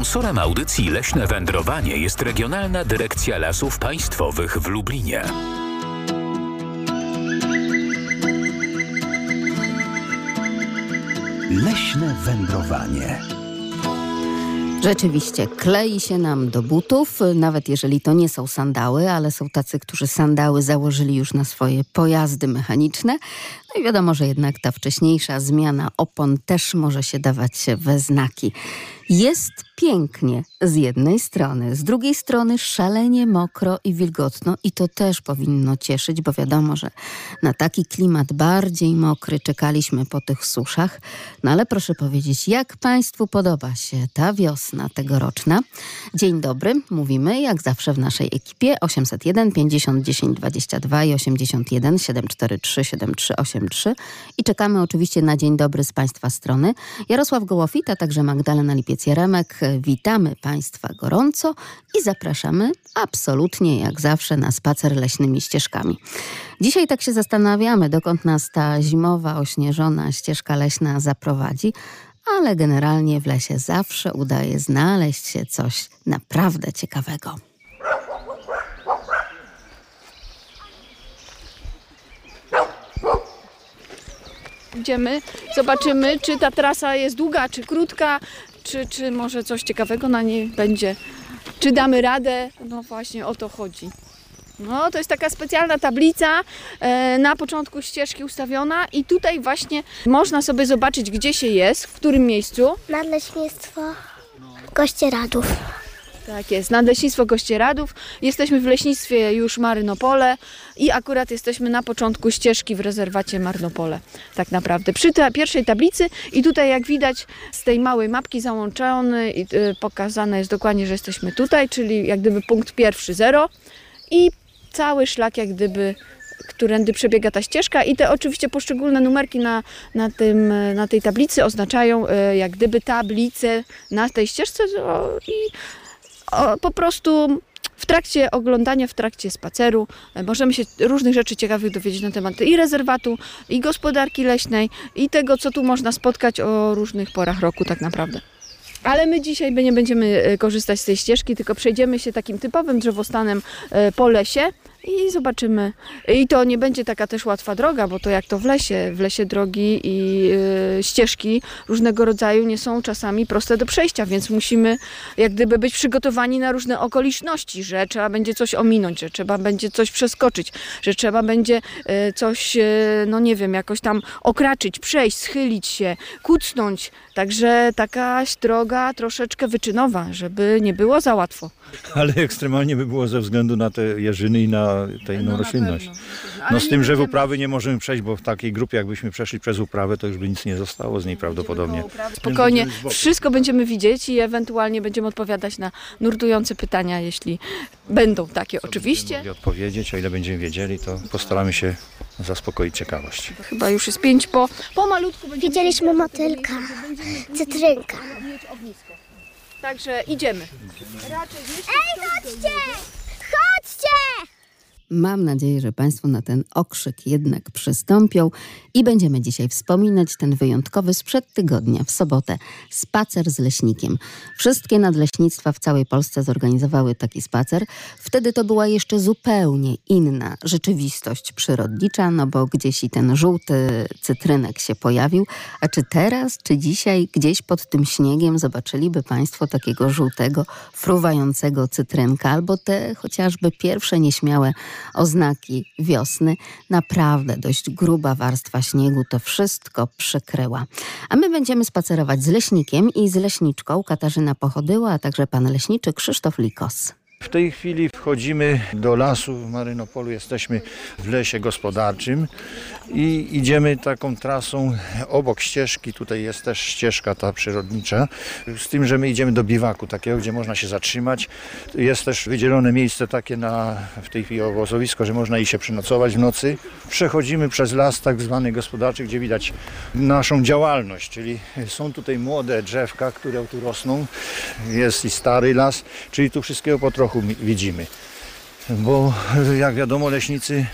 Sponsorem audycji Leśne Wędrowanie jest Regionalna Dyrekcja Lasów Państwowych w Lublinie. Leśne wędrowanie. Rzeczywiście, klei się nam do butów, nawet jeżeli to nie są sandały, ale są tacy, którzy sandały założyli już na swoje pojazdy mechaniczne. No i wiadomo, że jednak ta wcześniejsza zmiana opon też może się dawać we znaki. Jest pięknie z jednej strony, z drugiej strony szalenie mokro i wilgotno i to też powinno cieszyć, bo wiadomo, że na taki klimat bardziej mokry czekaliśmy po tych suszach. No ale proszę powiedzieć, jak Państwu podoba się ta wiosna tegoroczna? Dzień dobry, mówimy jak zawsze w naszej ekipie 801 50 10 22 i 81 743 7383 i czekamy oczywiście na dzień dobry z Państwa strony. Jarosław Gołofita, także Magdalena Lipiec-Jaremek, witamy Państwa gorąco i zapraszamy absolutnie jak zawsze na spacer leśnymi ścieżkami. Dzisiaj tak się zastanawiamy, dokąd nas ta zimowa, ośnieżona ścieżka leśna zaprowadzi, ale generalnie w lesie zawsze udaje znaleźć się coś naprawdę ciekawego. Idziemy, zobaczymy, czy ta trasa jest długa, czy krótka, czy, czy może coś ciekawego na niej będzie. Czy damy radę? No właśnie o to chodzi. No, to jest taka specjalna tablica e, na początku ścieżki ustawiona i tutaj właśnie można sobie zobaczyć, gdzie się jest, w którym miejscu. Nadleśnictwo Gościeradów. Tak jest, Nadleśnictwo Gościeradów. Jesteśmy w leśnictwie już Marynopole i akurat jesteśmy na początku ścieżki w rezerwacie Marynopole. Tak naprawdę. Przy tej pierwszej tablicy i tutaj jak widać z tej małej mapki załączony i y, pokazane jest dokładnie, że jesteśmy tutaj, czyli jak gdyby punkt pierwszy zero i cały szlak jak gdyby którędy przebiega ta ścieżka i te oczywiście poszczególne numerki na, na, tym, na tej tablicy oznaczają y, jak gdyby tablice na tej ścieżce o, i o, po prostu w trakcie oglądania, w trakcie spaceru e, możemy się różnych rzeczy ciekawych dowiedzieć na temat i rezerwatu, i gospodarki leśnej, i tego, co tu można spotkać o różnych porach roku tak naprawdę. Ale my dzisiaj nie będziemy e, korzystać z tej ścieżki, tylko przejdziemy się takim typowym drzewostanem e, po lesie i zobaczymy. I to nie będzie taka też łatwa droga, bo to jak to w lesie, w lesie drogi i yy, ścieżki różnego rodzaju nie są czasami proste do przejścia, więc musimy jak gdyby być przygotowani na różne okoliczności, że trzeba będzie coś ominąć, że trzeba będzie coś przeskoczyć, że trzeba będzie coś, no nie wiem, jakoś tam okraczyć, przejść, schylić się, kucnąć. Także taka droga troszeczkę wyczynowa, żeby nie było za łatwo. Ale ekstremalnie by było ze względu na te jeżyny i na tę inną no roślinność. No z tym, że w uprawy nie możemy przejść, bo w takiej grupie jakbyśmy przeszli przez uprawę, to już by nic nie zostało z niej prawdopodobnie. Spokojnie, wszystko będziemy widzieć i ewentualnie będziemy odpowiadać na nurtujące pytania, jeśli będą takie oczywiście. Odpowiedzieć, o ile będziemy wiedzieli, to postaramy się zaspokoić ciekawość. Chyba już jest pięć po, po malutku. Widzieliśmy motylka, cytrynka. Także idziemy. Ej! Chodźcie! Mam nadzieję, że Państwo na ten okrzyk jednak przystąpią i będziemy dzisiaj wspominać ten wyjątkowy sprzed tygodnia, w sobotę, spacer z leśnikiem. Wszystkie nadleśnictwa w całej Polsce zorganizowały taki spacer. Wtedy to była jeszcze zupełnie inna rzeczywistość przyrodnicza, no bo gdzieś i ten żółty cytrynek się pojawił. A czy teraz, czy dzisiaj gdzieś pod tym śniegiem zobaczyliby Państwo takiego żółtego, fruwającego cytrynka albo te chociażby pierwsze nieśmiałe oznaki wiosny. Naprawdę dość gruba warstwa śniegu to wszystko przykryła. A my będziemy spacerować z leśnikiem i z leśniczką Katarzyna Pochodyła, a także pan leśniczy Krzysztof Likos. W tej chwili wchodzimy do lasu w Marynopolu, jesteśmy w lesie gospodarczym i idziemy taką trasą obok ścieżki, tutaj jest też ścieżka ta przyrodnicza, z tym, że my idziemy do biwaku takiego, gdzie można się zatrzymać. Jest też wydzielone miejsce takie na w tej chwili obozowisko, że można i się przynocować w nocy. Przechodzimy przez las tak zwany gospodarczy, gdzie widać naszą działalność, czyli są tutaj młode drzewka, które tu rosną, jest i stary las, czyli tu wszystkiego po trochu widzimy. Bo jak wiadomo leśnicy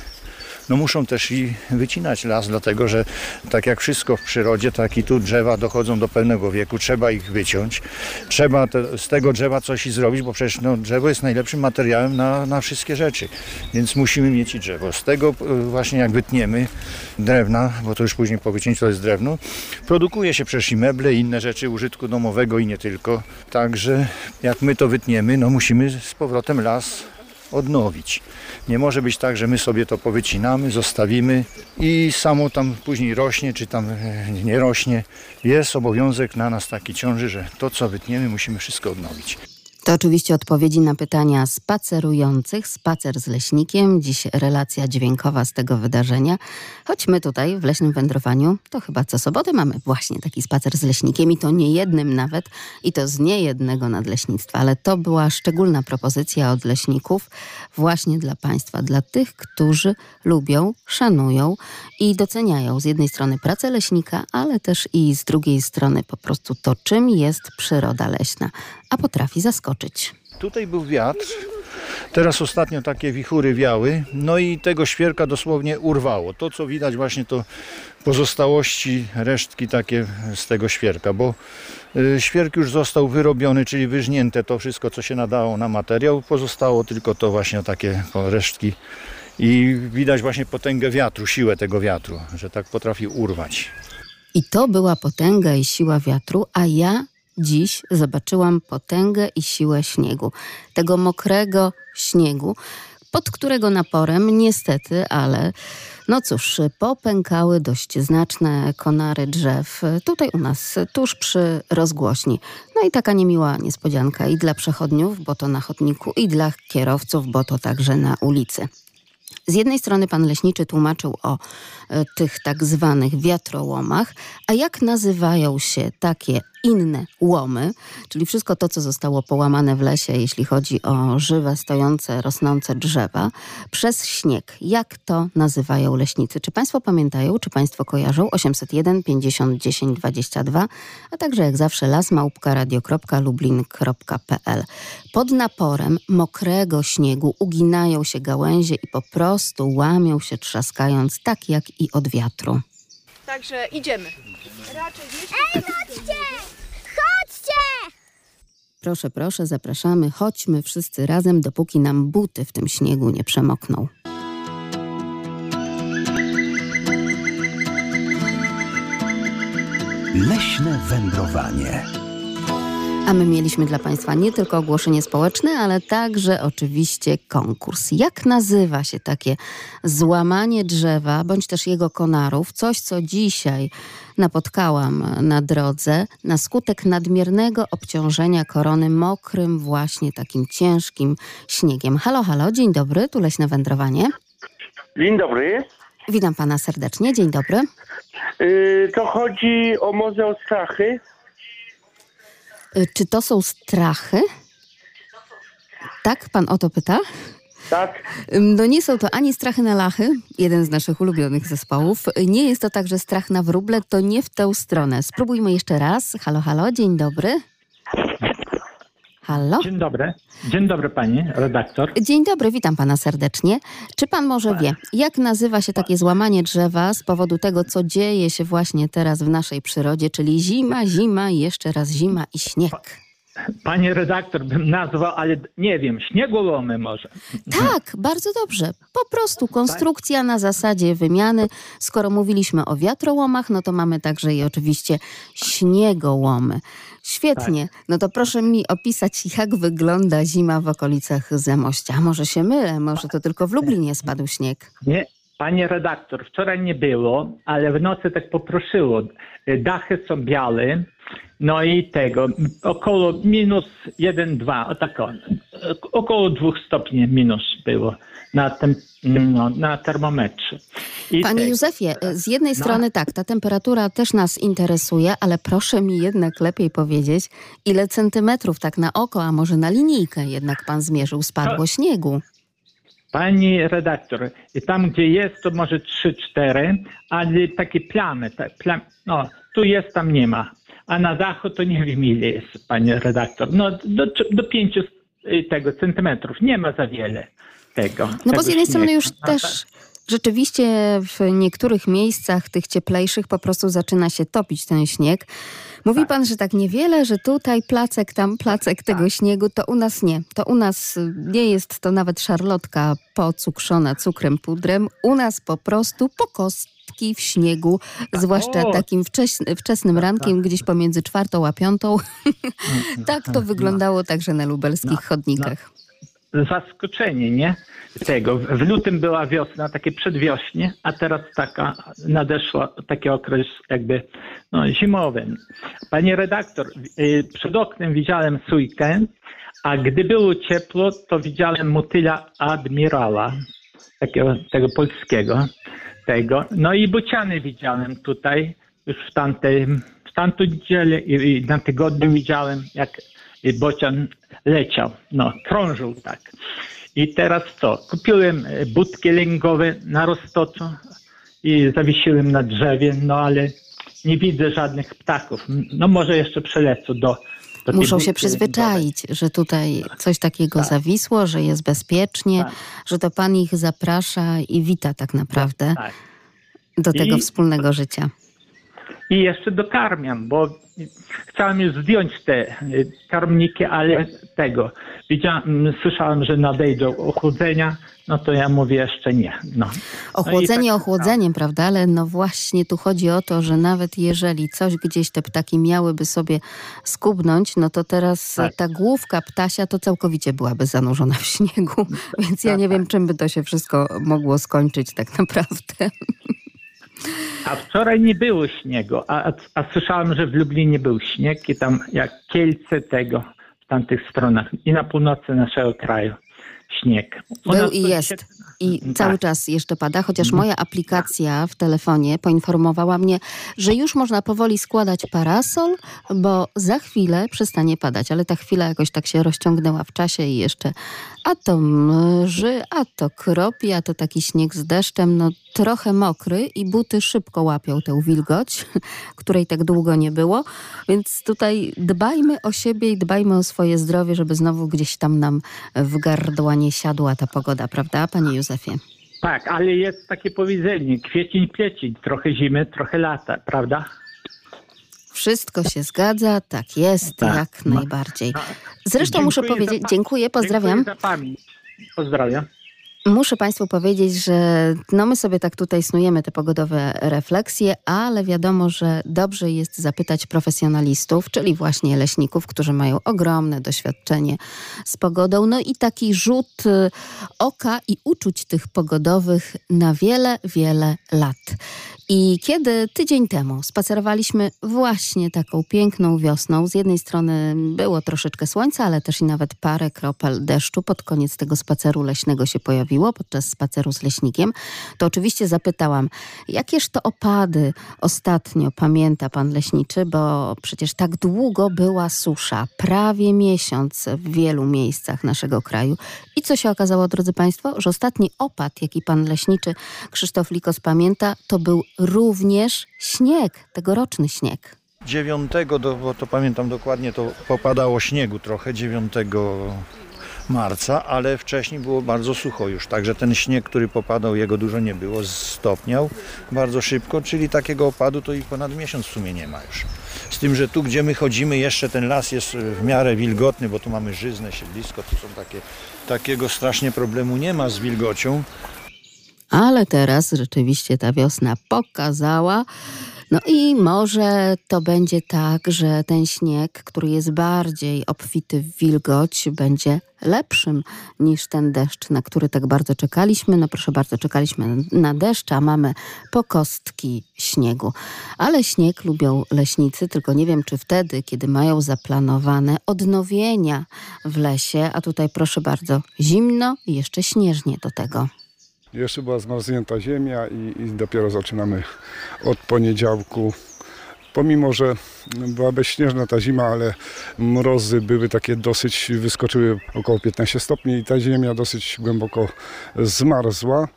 no muszą też i wycinać las, dlatego że tak jak wszystko w przyrodzie, tak i tu drzewa dochodzą do pewnego wieku, trzeba ich wyciąć, trzeba te, z tego drzewa coś i zrobić, bo przecież no, drzewo jest najlepszym materiałem na, na wszystkie rzeczy, więc musimy mieć i drzewo. Z tego e, właśnie jak wytniemy drewna, bo to już później po wycięciu to jest drewno, produkuje się przecież i meble, i inne rzeczy użytku domowego i nie tylko. Także jak my to wytniemy, no musimy z powrotem las odnowić. Nie może być tak, że my sobie to powycinamy, zostawimy i samo tam później rośnie, czy tam e, nie rośnie. Jest obowiązek na nas taki ciąży, że to co wytniemy musimy wszystko odnowić. To oczywiście odpowiedzi na pytania spacerujących. Spacer z leśnikiem. Dziś relacja dźwiękowa z tego wydarzenia. Choć my tutaj w leśnym wędrowaniu, to chyba co sobotę mamy właśnie taki spacer z leśnikiem i to nie jednym nawet, i to z niejednego nadleśnictwa, ale to była szczególna propozycja od leśników właśnie dla Państwa, dla tych, którzy lubią, szanują i doceniają z jednej strony pracę leśnika, ale też i z drugiej strony po prostu to, czym jest przyroda leśna, a potrafi zaskoczyć. Tutaj był wiatr. Teraz ostatnio takie wichury wiały, no i tego świerka dosłownie urwało. To co widać właśnie to pozostałości, resztki takie z tego świerka, bo y, świerk już został wyrobiony, czyli wyżnięte to wszystko co się nadało na materiał, pozostało tylko to właśnie takie resztki i widać właśnie potęgę wiatru, siłę tego wiatru, że tak potrafi urwać. I to była potęga i siła wiatru, a ja dziś zobaczyłam potęgę i siłę śniegu. Tego mokrego śniegu, pod którego naporem niestety, ale no cóż, popękały dość znaczne konary drzew tutaj u nas, tuż przy rozgłośni. No i taka niemiła niespodzianka i dla przechodniów, bo to na chodniku, i dla kierowców, bo to także na ulicy. Z jednej strony pan leśniczy tłumaczył o e, tych tak zwanych wiatrołomach, a jak nazywają się takie inne łomy, czyli wszystko to, co zostało połamane w lesie, jeśli chodzi o żywe, stojące, rosnące drzewa, przez śnieg. Jak to nazywają leśnicy? Czy państwo pamiętają, czy państwo kojarzą? 801 50 10 22, a także jak zawsze lasmałpka.radio.lublin.pl. Pod naporem mokrego śniegu uginają się gałęzie i po prostu łamią się trzaskając tak jak i od wiatru. Także idziemy. Ej, chodźcie! Chodźcie! Proszę, proszę, zapraszamy, chodźmy wszyscy razem, dopóki nam buty w tym śniegu nie przemokną. Leśne wędrowanie. A my mieliśmy dla Państwa nie tylko ogłoszenie społeczne, ale także oczywiście konkurs. Jak nazywa się takie złamanie drzewa, bądź też jego konarów? Coś, co dzisiaj napotkałam na drodze na skutek nadmiernego obciążenia korony mokrym, właśnie takim ciężkim śniegiem. Halo, halo, dzień dobry, tu Leśne Wędrowanie. Dzień dobry. Witam Pana serdecznie, dzień dobry. Yy, to chodzi o o strachy. Y, Czy to są strachy? Tak, Pan o to pyta? Tak? No nie są to ani strachy na lachy, jeden z naszych ulubionych zespołów. Nie jest to także strach na wróble, to nie w tę stronę. Spróbujmy jeszcze raz. Halo, halo, dzień dobry. Halo? Dzień dobry. Dzień dobry pani redaktor. Dzień dobry, witam pana serdecznie. Czy pan może wie, jak nazywa się takie złamanie drzewa z powodu tego, co dzieje się właśnie teraz w naszej przyrodzie, czyli zima, zima, i jeszcze raz zima i śnieg? Pani redaktor bym nazwał, ale nie wiem, śniegolomy może. Tak, bardzo dobrze. Po prostu konstrukcja na zasadzie wymiany. Skoro mówiliśmy o wiatrołomach, no to mamy także i oczywiście śniegołomy. Świetnie. No to proszę mi opisać, jak wygląda zima w okolicach Zamościa. Może się mylę, może to tylko w Lublinie spadł śnieg. Nie, pani redaktor, wczoraj nie było, ale w nocy tak poproszyło. Dachy są białe, no i tego, około minus 1-2, o tak o, około 2 stopni minus było na, tem, no, na termometrze. I Panie tego- Józefie, z jednej No. strony tak, ta temperatura też nas interesuje, ale proszę mi jednak lepiej powiedzieć, ile centymetrów tak na oko, a może na linijkę jednak pan zmierzył, spadło śniegu. Pani redaktor, tam gdzie jest, to może 3-4, ale takie plamy, te plam, no tu jest, tam nie ma. A na dachu to nie wiem ile jest, pani redaktor. No do, do 5 tego centymetrów, nie ma za wiele tego. No bo z jednej strony już No, też tak. Rzeczywiście w niektórych miejscach, tych cieplejszych, po prostu zaczyna się topić ten śnieg. Mówi pan, że tak niewiele, że tutaj placek, tam placek tego śniegu, to u nas nie. To u nas nie jest to nawet szarlotka pocukrzona cukrem, pudrem. U nas po prostu po kostki w śniegu, zwłaszcza o! takim wcześn- wczesnym rankiem, gdzieś pomiędzy czwartą a piątą. tak to wyglądało także na lubelskich No, chodnikach. Zaskoczenie, nie? Tego. W lutym była wiosna, takie przedwiośnie, a teraz taka nadeszła taki okres jakby no, zimowy. Panie redaktor, y, przed oknem widziałem sójkę, a gdy było ciepło, to widziałem motyla admirala, takiego tego polskiego. Tego. No i bociany widziałem tutaj już w tamtej, tamtą niedzielę i na tygodniu widziałem, jak y, bocian leciał, no, krążył tak. I teraz co? Kupiłem e, budki lęgowe na roztoczu i zawiesiłem na drzewie, no ale nie widzę żadnych ptaków. No może jeszcze przelecą do, Muszą się przyzwyczaić, że tutaj coś takiego Tak. zawisło, że jest bezpiecznie, Tak. że to pan ich zaprasza i wita tak naprawdę Tak. do tego I- wspólnego życia. I jeszcze dokarmiam, bo chciałem już zdjąć te y, karmniki, ale tego. Widziałem, słyszałem, że nadejdą ochłodzenia, no to ja mówię jeszcze nie. No. Ochłodzenie tak- ochłodzeniem, prawda? Ale no właśnie tu chodzi o to, że nawet jeżeli coś gdzieś te ptaki miałyby sobie skubnąć, no to teraz Tak. ta główka ptasia to całkowicie byłaby zanurzona w śniegu. Więc ja Tak, nie tak. wiem, czym by to się wszystko mogło skończyć tak naprawdę. A wczoraj nie było śniegu, a, a, słyszałem, że w Lublinie był śnieg i tam jak Kielce tego w tamtych stronach i na północy naszego kraju śnieg. U Był i jest. się- I Tak. cały czas jeszcze pada, chociaż moja aplikacja w telefonie poinformowała mnie, że już można powoli składać parasol, bo za chwilę przestanie padać. Ale ta chwila jakoś tak się rozciągnęła w czasie i jeszcze a to mrzy, a to kropi, a to taki śnieg z deszczem, no trochę mokry i buty szybko łapią tę wilgoć, której tak długo nie było. Więc tutaj dbajmy o siebie i dbajmy o swoje zdrowie, żeby znowu gdzieś tam nam w gardła nie siadła ta pogoda, prawda, panie Józefie? Tak, ale jest takie powiedzenie, kwiecień, piecień, trochę zimy, trochę lata, prawda? Wszystko się zgadza, tak jest, Tak. jak No. najbardziej. No, Zresztą muszę dziękuję za powiedzieć, dziękuję, pozdrawiam. Dziękuję za pamięć. Pozdrawiam. Muszę Państwu powiedzieć, że no my sobie tak tutaj snujemy te pogodowe refleksje, ale wiadomo, że dobrze jest zapytać profesjonalistów, czyli właśnie leśników, którzy mają ogromne doświadczenie z pogodą, no i taki rzut y, oka i uczuć tych pogodowych na wiele, wiele lat. I kiedy tydzień temu spacerowaliśmy właśnie taką piękną wiosną, z jednej strony było troszeczkę słońca, ale też i nawet parę kropel deszczu pod koniec tego spaceru leśnego się pojawiło, podczas spaceru z leśnikiem, to oczywiście zapytałam, jakież to opady ostatnio pamięta pan leśniczy, bo przecież tak długo była susza, prawie miesiąc w wielu miejscach naszego kraju. I co się okazało, drodzy państwo, że ostatni opad, jaki pan leśniczy Krzysztof Likos pamięta, to był również śnieg, tegoroczny śnieg. 9, do, bo to pamiętam dokładnie, to popadało śniegu trochę 9 marca, ale wcześniej było bardzo sucho już, także ten śnieg, który popadał, jego dużo nie było, stopniał bardzo szybko, czyli takiego opadu to i ponad miesiąc w sumie nie ma już. Z tym, że tu, gdzie my chodzimy, jeszcze ten las jest w miarę wilgotny, bo tu mamy żyzne siedlisko, tu są takie, takiego strasznie problemu nie ma z wilgocią, Ale teraz rzeczywiście ta wiosna pokazała. No i może to będzie tak, że ten śnieg, który jest bardziej obfity w wilgoć, będzie lepszym niż ten deszcz, na który tak bardzo czekaliśmy. No proszę bardzo, czekaliśmy na deszcz, a mamy po kostki śniegu. Ale śnieg lubią leśnicy, tylko nie wiem, czy wtedy, kiedy mają zaplanowane odnowienia w lesie, a tutaj proszę bardzo, zimno i jeszcze śnieżnie do tego. Jeszcze była zmarznięta ziemia i, i dopiero zaczynamy od poniedziałku. Pomimo, że była bezśnieżna ta zima, ale mrozy były takie dosyć, wyskoczyły około 15 stopni i ta ziemia dosyć głęboko zmarzła.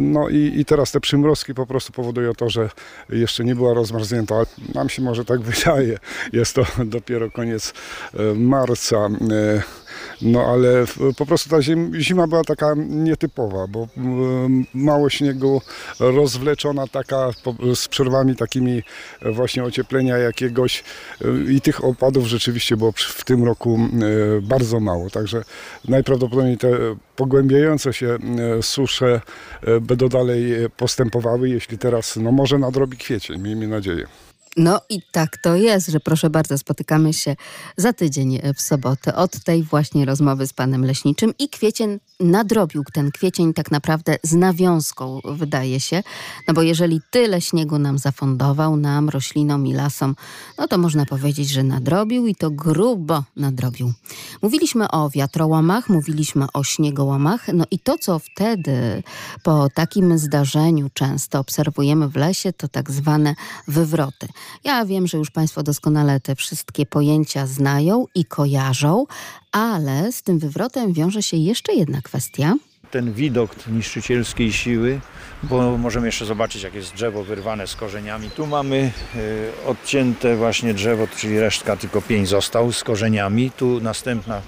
No i, i teraz te przymrozki po prostu powodują to, że jeszcze nie była rozmarznięta. Nam się może tak wydaje. Jest to dopiero koniec e, marca. No ale po prostu ta zim, zima była taka nietypowa, bo mm, mało śniegu, rozwleczona taka z przerwami takimi e, właśnie ocieplenia jakiegoś e, i tych opadów rzeczywiście było w tym roku e, bardzo mało. Także najprawdopodobniej te pogłębiające się susze będą dalej postępowały, jeśli teraz no może nadrobi kwiecień, miejmy nadzieję. No i tak to jest, że proszę bardzo, spotykamy się za tydzień e, w sobotę od tej właśnie rozmowy z panem leśniczym i kwiecień nadrobił ten kwiecień tak naprawdę z nawiązką, wydaje się. No bo jeżeli tyle śniegu nam zafundował, nam, roślinom i lasom, no to można powiedzieć, że nadrobił i to grubo nadrobił. Mówiliśmy o wiatrołomach, mówiliśmy o śniegołomach, no i to, co wtedy po takim zdarzeniu często obserwujemy w lesie, to tak zwane wywroty. Ja wiem, że już Państwo doskonale te wszystkie pojęcia znają i kojarzą, ale z tym wywrotem wiąże się jeszcze jedna kwestia. Ten widok niszczycielskiej siły, bo możemy jeszcze zobaczyć, jak jest drzewo wyrwane z korzeniami. Tu mamy e, odcięte właśnie drzewo, czyli resztka, tylko pień został z korzeniami. Tu następna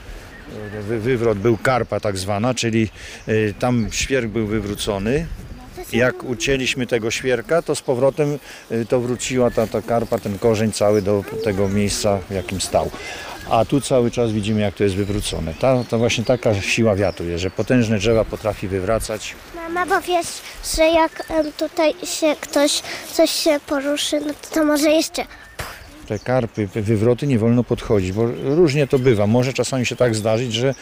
wy- wywrot był karpa tak zwana, czyli e, tam świerk był wywrócony. Jak ucięliśmy tego świerka, to z powrotem e, to wróciła ta, ta karpa, ten korzeń cały do tego miejsca, w jakim stał. A tu cały czas widzimy, jak to jest wywrócone. Ta, to właśnie taka siła wiatru jest, że potężne drzewa potrafi wywracać. Mama, bo wiesz, że jak tutaj się ktoś, coś się poruszy, no to, to może jeszcze Te karpy, te wywroty nie wolno podchodzić, bo różnie to bywa. Może czasami się tak zdarzyć, że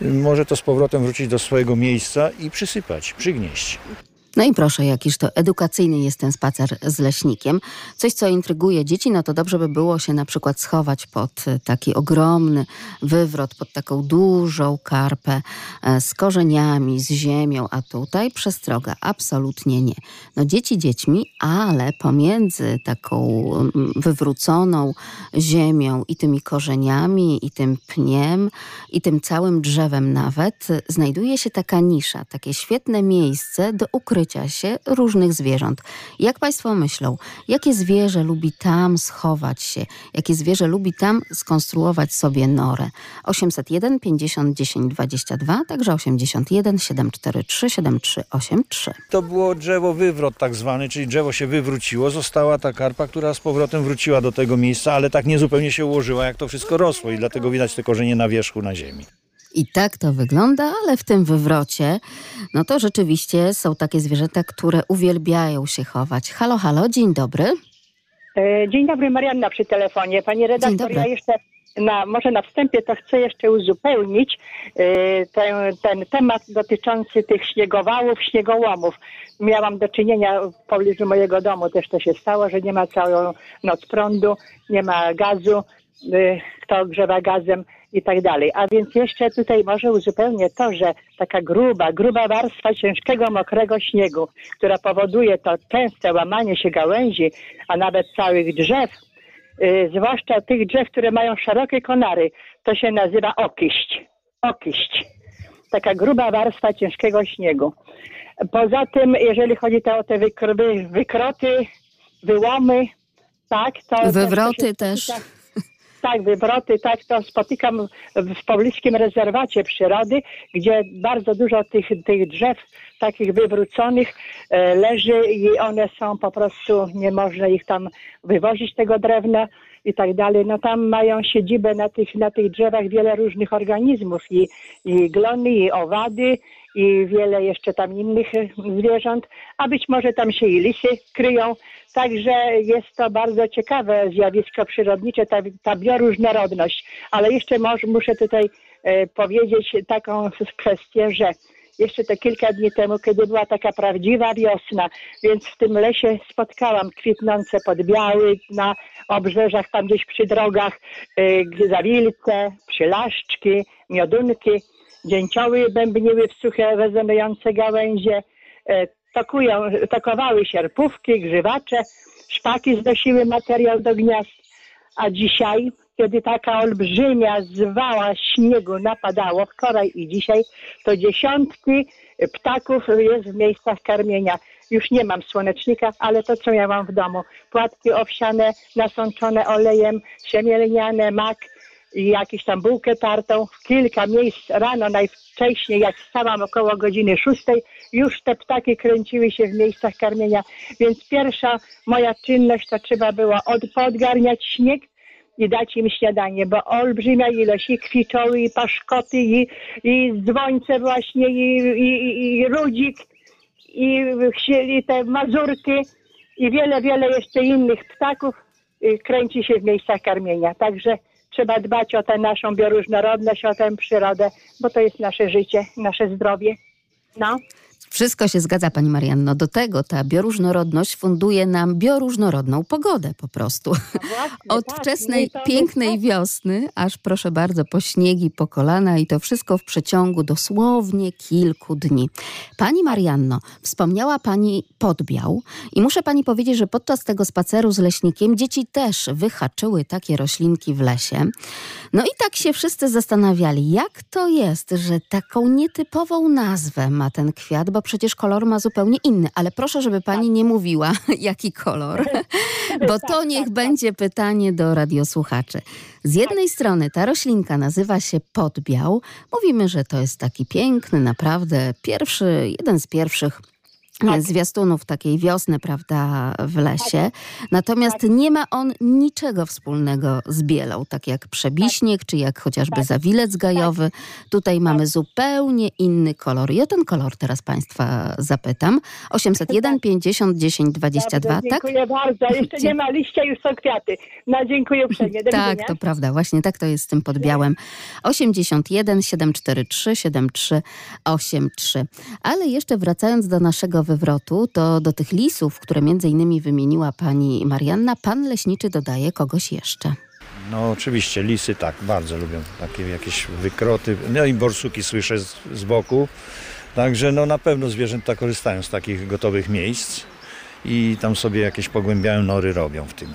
może to z powrotem wrócić do swojego miejsca i przysypać, przygnieść. No i proszę, jakiż to edukacyjny jest ten spacer z leśnikiem. Coś, co intryguje dzieci, no to dobrze by było się na przykład schować pod e, taki ogromny wywrot, pod taką dużą karpę e, z korzeniami, z ziemią, a tutaj przestroga, absolutnie nie. No dzieci dziećmi, ale pomiędzy taką mm, wywróconą ziemią i tymi korzeniami, i tym pniem, i tym całym drzewem nawet, e, znajduje się taka nisza, takie świetne miejsce do ukrycia się różnych zwierząt. Jak Państwo myślą, jakie zwierzę lubi tam schować się? Jakie zwierzę lubi tam skonstruować sobie norę? 801 50 10 22, także 81 743 7383. To było drzewo wywrot tak zwany, czyli drzewo się wywróciło, została ta karpa, która z powrotem wróciła do tego miejsca, ale tak niezupełnie się ułożyła, jak to wszystko rosło i dlatego widać te korzenie na wierzchu, na ziemi. I tak to wygląda, ale w tym wywrocie, no to rzeczywiście są takie zwierzęta, które uwielbiają się chować. Halo, halo, dzień dobry. E, Dzień dobry, Marianna przy telefonie. Panie redaktor, ja jeszcze na, może na wstępie to chcę jeszcze uzupełnić e, ten, ten temat dotyczący tych śniegowałów, śniegołomów. Miałam do czynienia w pobliżu mojego domu, też to się stało, że nie ma całą noc prądu, nie ma gazu, e, kto grzewa gazem i tak dalej. A więc jeszcze tutaj może uzupełnię to, że taka gruba, gruba warstwa ciężkiego, mokrego śniegu, która powoduje to częste łamanie się gałęzi, a nawet całych drzew, y, zwłaszcza tych drzew, które mają szerokie konary, to się nazywa okiść. Okiść. Taka gruba warstwa ciężkiego śniegu. Poza tym, jeżeli chodzi to o te wykr- wykroty, wyłomy, tak, to... Wywroty się też. Tak, wywroty, tak, to spotykam w pobliskim rezerwacie przyrody, gdzie bardzo dużo tych, tych drzew takich wywróconych e, leży i one są po prostu, nie można ich tam wywozić tego drewna i tak dalej. No tam mają siedzibę na tych, na tych drzewach wiele różnych organizmów i, i glony, i owady, i wiele jeszcze tam innych zwierząt, a być może tam się i lisy kryją. Także jest to bardzo ciekawe zjawisko przyrodnicze, ta, ta bioróżnorodność. Ale jeszcze może, muszę tutaj e, powiedzieć taką kwestię, że jeszcze te kilka dni temu, kiedy była taka prawdziwa wiosna, więc w tym lesie spotkałam kwitnące podbiały na obrzeżach, tam gdzieś przy drogach, y, zawilce, przylaszczki, miodunki, dzięcioły bębniły w suche, rezonujące gałęzie, y, tokują, tokowały sierpówki, grzywacze, szpaki znosiły materiał do gniazd, a dzisiaj, kiedy taka olbrzymia zwała śniegu napadało wczoraj i dzisiaj, to dziesiątki ptaków jest w miejscach karmienia. Już nie mam słonecznika, ale to, co ja mam w domu. Płatki owsiane, nasączone olejem, siemielniane, mak, jakieś tam bułkę tartą. Kilka miejsc rano najwcześniej, jak wstałam około godziny szóstej, już te ptaki kręciły się w miejscach karmienia. Więc pierwsza moja czynność to trzeba było od, podgarniać śnieg i dać im śniadanie, bo olbrzymia ilość i kwiczoły, i paszkoty, i, i dzwońce właśnie, i, i, i rudzik, i, i te mazurki, i wiele, wiele jeszcze innych ptaków y, kręci się w miejscach karmienia. Także trzeba dbać o tę naszą bioróżnorodność, o tę przyrodę, bo to jest nasze życie, nasze zdrowie. No. Wszystko się zgadza, Pani Marianno. Do tego ta bioróżnorodność funduje nam bioróżnorodną pogodę po prostu. Od tak, wczesnej, no to- pięknej wiosny, aż proszę bardzo, po śniegi, po kolana i to wszystko w przeciągu dosłownie kilku dni. Pani Marianno, wspomniała Pani podbiał i muszę Pani powiedzieć, że podczas tego spaceru z leśnikiem dzieci też wyhaczyły takie roślinki w lesie. No i tak się wszyscy zastanawiali, jak to jest, że taką nietypową nazwę ma ten kwiat, bo przecież kolor ma zupełnie inny. Ale proszę, żeby pani nie mówiła, jaki kolor, bo to niech będzie pytanie do radiosłuchaczy. Z jednej strony ta roślinka nazywa się podbiał. Mówimy, że to jest taki piękny, naprawdę pierwszy, jeden z pierwszych e, zwiastunów takiej wiosny, prawda, w lesie. Natomiast nie ma on niczego wspólnego z bielą, tak jak przebiśnieg, czy jak chociażby zawilec gajowy. Tutaj mamy zupełnie inny kolor. O ten kolor teraz Państwa zapytam. 801 50 10 22, Dobrze, tak? dziękuję bardzo. Jeszcze nie ma liścia, już są kwiaty. No dziękuję uprzejmie. Do Tak, to prawda, właśnie tak to jest z tym podbiałem. 81 743 7383. Ale jeszcze wracając do naszego wywrotu, to do tych lisów, które między innymi wymieniła pani Marianna, pan leśniczy dodaje kogoś jeszcze. No oczywiście, lisy tak, bardzo lubią takie jakieś wykroty. No i borsuki słyszę z, z boku. Także no na pewno zwierzęta korzystają z takich gotowych miejsc i tam sobie jakieś pogłębiają nory robią w tym.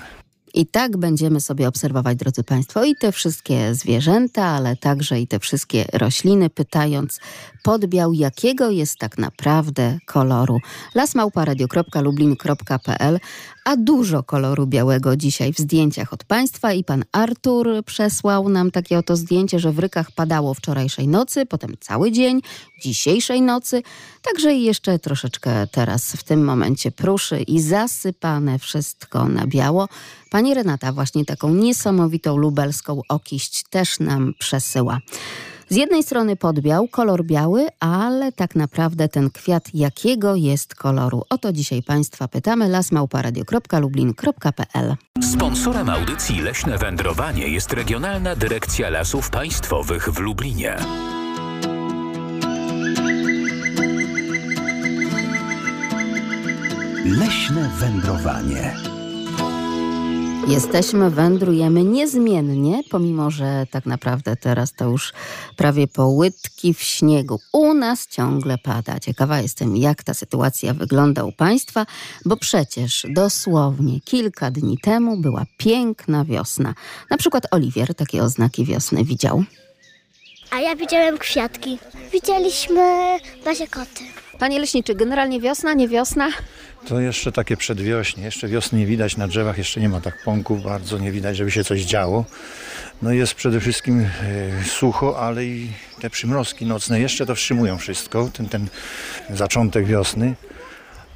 I tak będziemy sobie obserwować, drodzy Państwo, i te wszystkie zwierzęta, ale także i te wszystkie rośliny, pytając podbiał, jakiego jest tak naprawdę koloru. lasmałparadio.lublin.pl A dużo koloru białego dzisiaj w zdjęciach od Państwa i Pan Artur przesłał nam takie oto zdjęcie, że w Rykach padało wczorajszej nocy, potem cały dzień, dzisiejszej nocy, także i jeszcze troszeczkę teraz w tym momencie pruszy i zasypane wszystko na biało. Pani Renata właśnie taką niesamowitą lubelską okiść też nam przesyła. Z jednej strony podbiał, kolor biały, ale tak naprawdę ten kwiat jakiego jest koloru? O to dzisiaj Państwa pytamy. lasmałparadio.lublin.pl Sponsorem audycji Leśne Wędrowanie jest Regionalna Dyrekcja Lasów Państwowych w Lublinie. Leśne wędrowanie. Jesteśmy, wędrujemy niezmiennie, pomimo że tak naprawdę teraz to już prawie po łydki w śniegu. U nas ciągle pada. Ciekawa jestem, jak ta sytuacja wygląda u Państwa, bo przecież dosłownie kilka dni temu była piękna wiosna. Na przykład Oliwier takie oznaki wiosny widział. A ja widziałem kwiatki. Widzieliśmy bazie koty. Panie Leśniczy, generalnie wiosna, nie wiosna? To jeszcze takie przedwiośnie, jeszcze wiosny nie widać na drzewach, jeszcze nie ma tak pąków, bardzo nie widać, żeby się coś działo. No jest przede wszystkim e, sucho, ale i te przymrozki nocne jeszcze to wstrzymują wszystko, ten, ten zaczątek wiosny.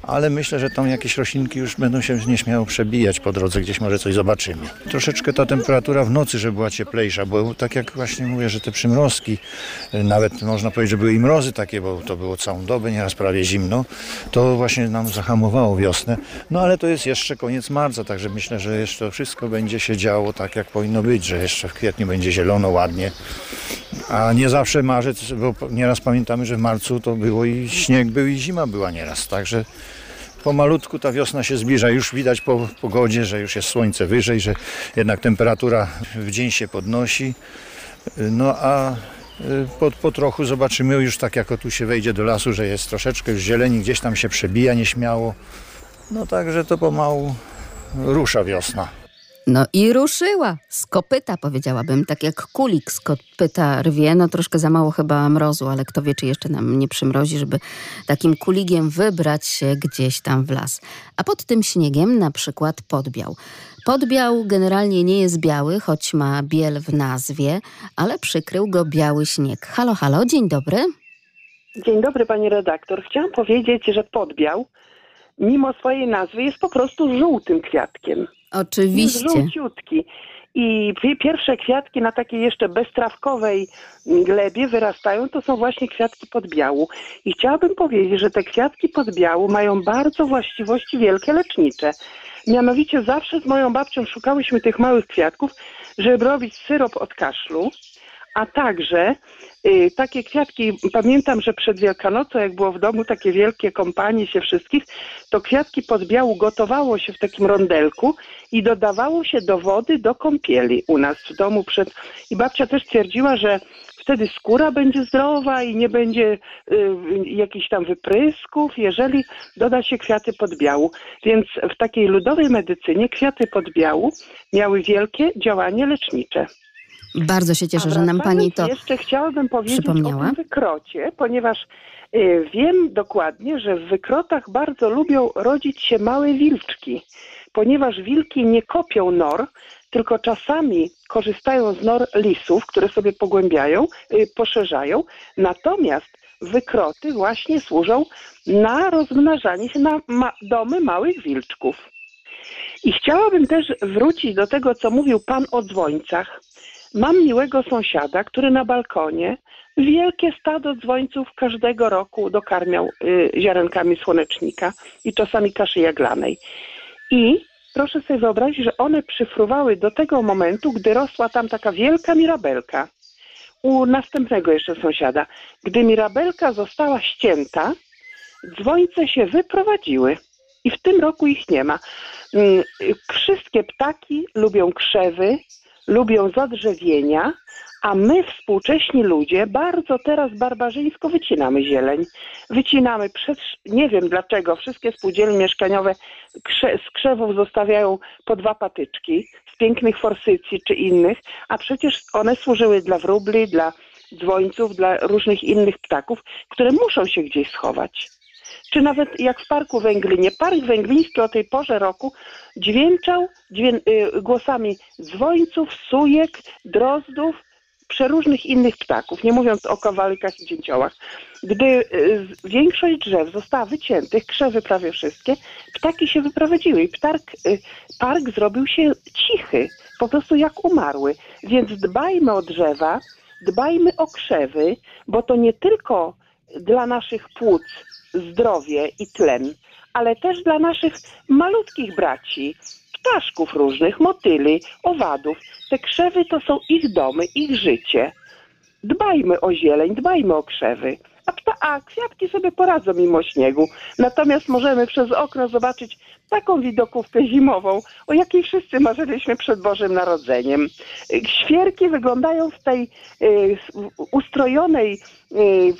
Ale myślę, że tam jakieś roślinki już będą się nieśmiało przebijać po drodze, gdzieś może coś zobaczymy. Troszeczkę ta temperatura w nocy, że była cieplejsza, bo tak jak właśnie mówię, że te przymrozki, e, nawet można powiedzieć, że były i mrozy takie, bo to było całą dobę, nieraz prawie zimno, to właśnie nam zahamowało wiosnę. No ale to jest jeszcze koniec marca, także myślę, że jeszcze wszystko będzie się działo tak, jak powinno być, że jeszcze w kwietniu będzie zielono, ładnie. A nie zawsze marzec, bo nieraz pamiętamy, że w marcu to było i śnieg był i zima była nieraz, także pomalutku ta wiosna się zbliża. Już widać po pogodzie, że już jest słońce wyżej, że jednak temperatura w dzień się podnosi. No a y, po, po trochu zobaczymy już tak jak o tu się wejdzie do lasu, że jest troszeczkę już zieleni, gdzieś tam się przebija nieśmiało. No także to pomału rusza wiosna. No i ruszyła. Z kopyta powiedziałabym, tak jak kulik z kopyta rwie. No troszkę za mało chyba mrozu, ale kto wie, czy jeszcze nam nie przymrozi, żeby takim kuligiem wybrać się gdzieś tam w las. A pod tym śniegiem na przykład podbiał. Podbiał generalnie nie jest biały, choć ma biel w nazwie, ale przykrył go biały śnieg. Halo, halo, dzień dobry. Dzień dobry pani redaktor. Chciałam powiedzieć, że podbiał, mimo swojej nazwy, jest po prostu żółtym kwiatkiem. Jest Oczywiście. żółciutki. I pi- pierwsze kwiatki na takiej jeszcze beztrawkowej glebie wyrastają, to są właśnie kwiatki podbiału. I chciałabym powiedzieć, że te kwiatki podbiału mają bardzo właściwości wielkie lecznicze. Mianowicie zawsze z moją babcią szukałyśmy tych małych kwiatków, żeby robić syrop od kaszlu, a także y, takie kwiatki, pamiętam, że przed Wielkanocą, jak było w domu takie wielkie kompanie się wszystkich, to kwiatki podbiału gotowało się w takim rondelku i dodawało się do wody do kąpieli u nas w domu przed... I babcia też twierdziła, że wtedy skóra będzie zdrowa i nie będzie y, jakichś tam wyprysków, jeżeli doda się kwiaty podbiału. Więc w takiej ludowej medycynie kwiaty podbiału miały wielkie działanie lecznicze. Bardzo się cieszę, że nam pani to Jeszcze chciałabym powiedzieć przypomniała. o wykrocie, ponieważ y, wiem dokładnie, że w wykrotach bardzo lubią rodzić się małe wilczki, ponieważ wilki nie kopią nor, tylko czasami korzystają z nor lisów, które sobie pogłębiają, y, poszerzają, natomiast wykroty właśnie służą na rozmnażanie się na ma- domy małych wilczków. I chciałabym też wrócić do tego, co mówił pan o dzwońcach. Mam miłego sąsiada, który na balkonie wielkie stado dzwońców każdego roku dokarmiał y, ziarenkami słonecznika i czasami kaszy jaglanej. I proszę sobie wyobrazić, że one przyfruwały do tego momentu, gdy rosła tam taka wielka mirabelka. U następnego jeszcze sąsiada. Gdy mirabelka została ścięta, dzwońce się wyprowadziły i w tym roku ich nie ma. Mm, y, Wszystkie ptaki lubią krzewy, lubią zadrzewienia, a my, współcześni ludzie, bardzo teraz barbarzyńsko wycinamy zieleń. Wycinamy przez, nie wiem dlaczego, wszystkie spółdzielnie mieszkaniowe z krzewów zostawiają po dwa patyczki z pięknych forsycji czy innych, a przecież one służyły dla wróbli, dla dzwońców, dla różnych innych ptaków, które muszą się gdzieś schować czy nawet jak w Parku Węglinie. Park Węgliński o tej porze roku dźwięczał dźwię- y, głosami dzwońców, sujek, drozdów, przeróżnych innych ptaków, nie mówiąc o kowalykach i dzięciołach. Gdy y, większość drzew została wyciętych, krzewy prawie wszystkie, ptaki się wyprowadziły i ptark, y, park zrobił się cichy, po prostu jak umarły. Więc dbajmy o drzewa, dbajmy o krzewy, bo to nie tylko dla naszych płuc zdrowie i tlen, ale też dla naszych malutkich braci, ptaszków różnych, motyli, owadów. Te krzewy to są ich domy, ich życie. Dbajmy o zieleń, dbajmy o krzewy. A, kwiatki sobie poradzą mimo śniegu. Natomiast możemy przez okno zobaczyć taką widokówkę zimową, o jakiej wszyscy marzyliśmy przed Bożym Narodzeniem. Świerki wyglądają w tej y, ustrojonej y,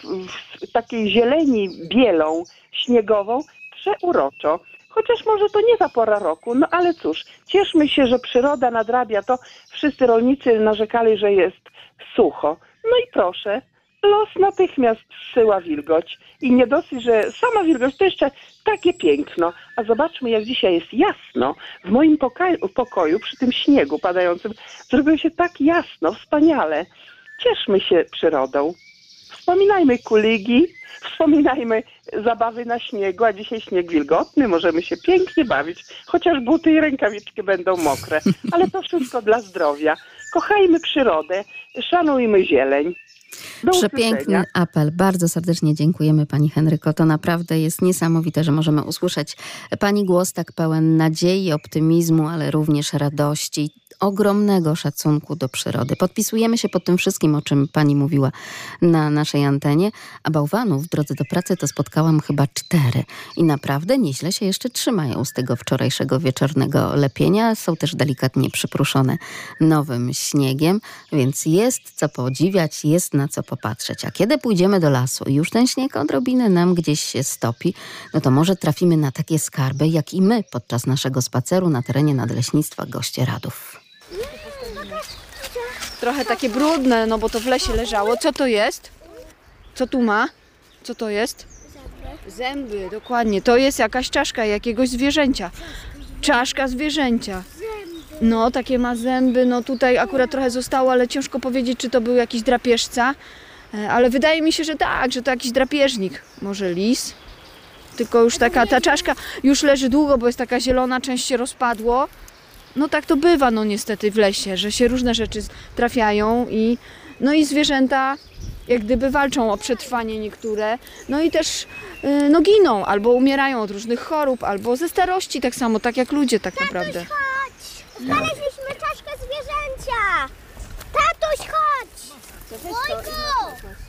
w, takiej zieleni bielą, śniegową, przeuroczo. Chociaż może to nie ta pora roku, no ale cóż, cieszmy się, że przyroda nadrabia to. Wszyscy rolnicy narzekali, że jest sucho. No i proszę, los natychmiast zsyła wilgoć. I nie dosyć, że sama wilgoć to jeszcze takie piękno. A zobaczmy, jak dzisiaj jest jasno. W moim pokoju, pokoju przy tym śniegu padającym zrobiło się tak jasno, wspaniale. Cieszmy się przyrodą. Wspominajmy kuligi, wspominajmy zabawy na śniegu, a dzisiaj śnieg wilgotny, możemy się pięknie bawić, chociaż buty i rękawiczki będą mokre, ale to wszystko dla zdrowia. Kochajmy przyrodę, szanujmy zieleń. Do Przepiękny usłyszenia. apel. Bardzo serdecznie dziękujemy Pani Henryko. To naprawdę jest niesamowite, że możemy usłyszeć Pani głos tak pełen nadziei, optymizmu, ale również radości, ogromnego szacunku do przyrody. Podpisujemy się pod tym wszystkim, o czym Pani mówiła na naszej antenie, a bałwanów w drodze do pracy to spotkałam chyba cztery i naprawdę nieźle się jeszcze trzymają z tego wczorajszego wieczornego lepienia. Są też delikatnie przypruszone nowym śniegiem, więc jest co podziwiać, jest na co popatrzeć. A kiedy pójdziemy do lasu i już ten śnieg odrobinę nam gdzieś się stopi, no to może trafimy na takie skarby, jak i my podczas naszego spaceru na terenie Nadleśnictwa Gościeradów. Trochę takie brudne, no bo to w lesie leżało. Co to jest? Co tu ma? Co to jest? Zęby, dokładnie. To jest jakaś czaszka jakiegoś zwierzęcia. Czaszka zwierzęcia. No, takie ma zęby. No tutaj akurat trochę zostało, ale ciężko powiedzieć, czy to był jakiś drapieżca. E, Ale wydaje mi się, że tak, że to jakiś drapieżnik. Może lis. Tylko już taka, ta czaszka już leży długo, bo jest taka zielona, część się rozpadło. No tak to bywa, no niestety w lesie, że się różne rzeczy trafiają i no i zwierzęta jak gdyby walczą o przetrwanie niektóre, no i też y, no giną, albo umierają od różnych chorób, albo ze starości tak samo, tak jak ludzie tak naprawdę. Znaleźliśmy czaszkę zwierzęcia! Tatuś, chodź! Wujku!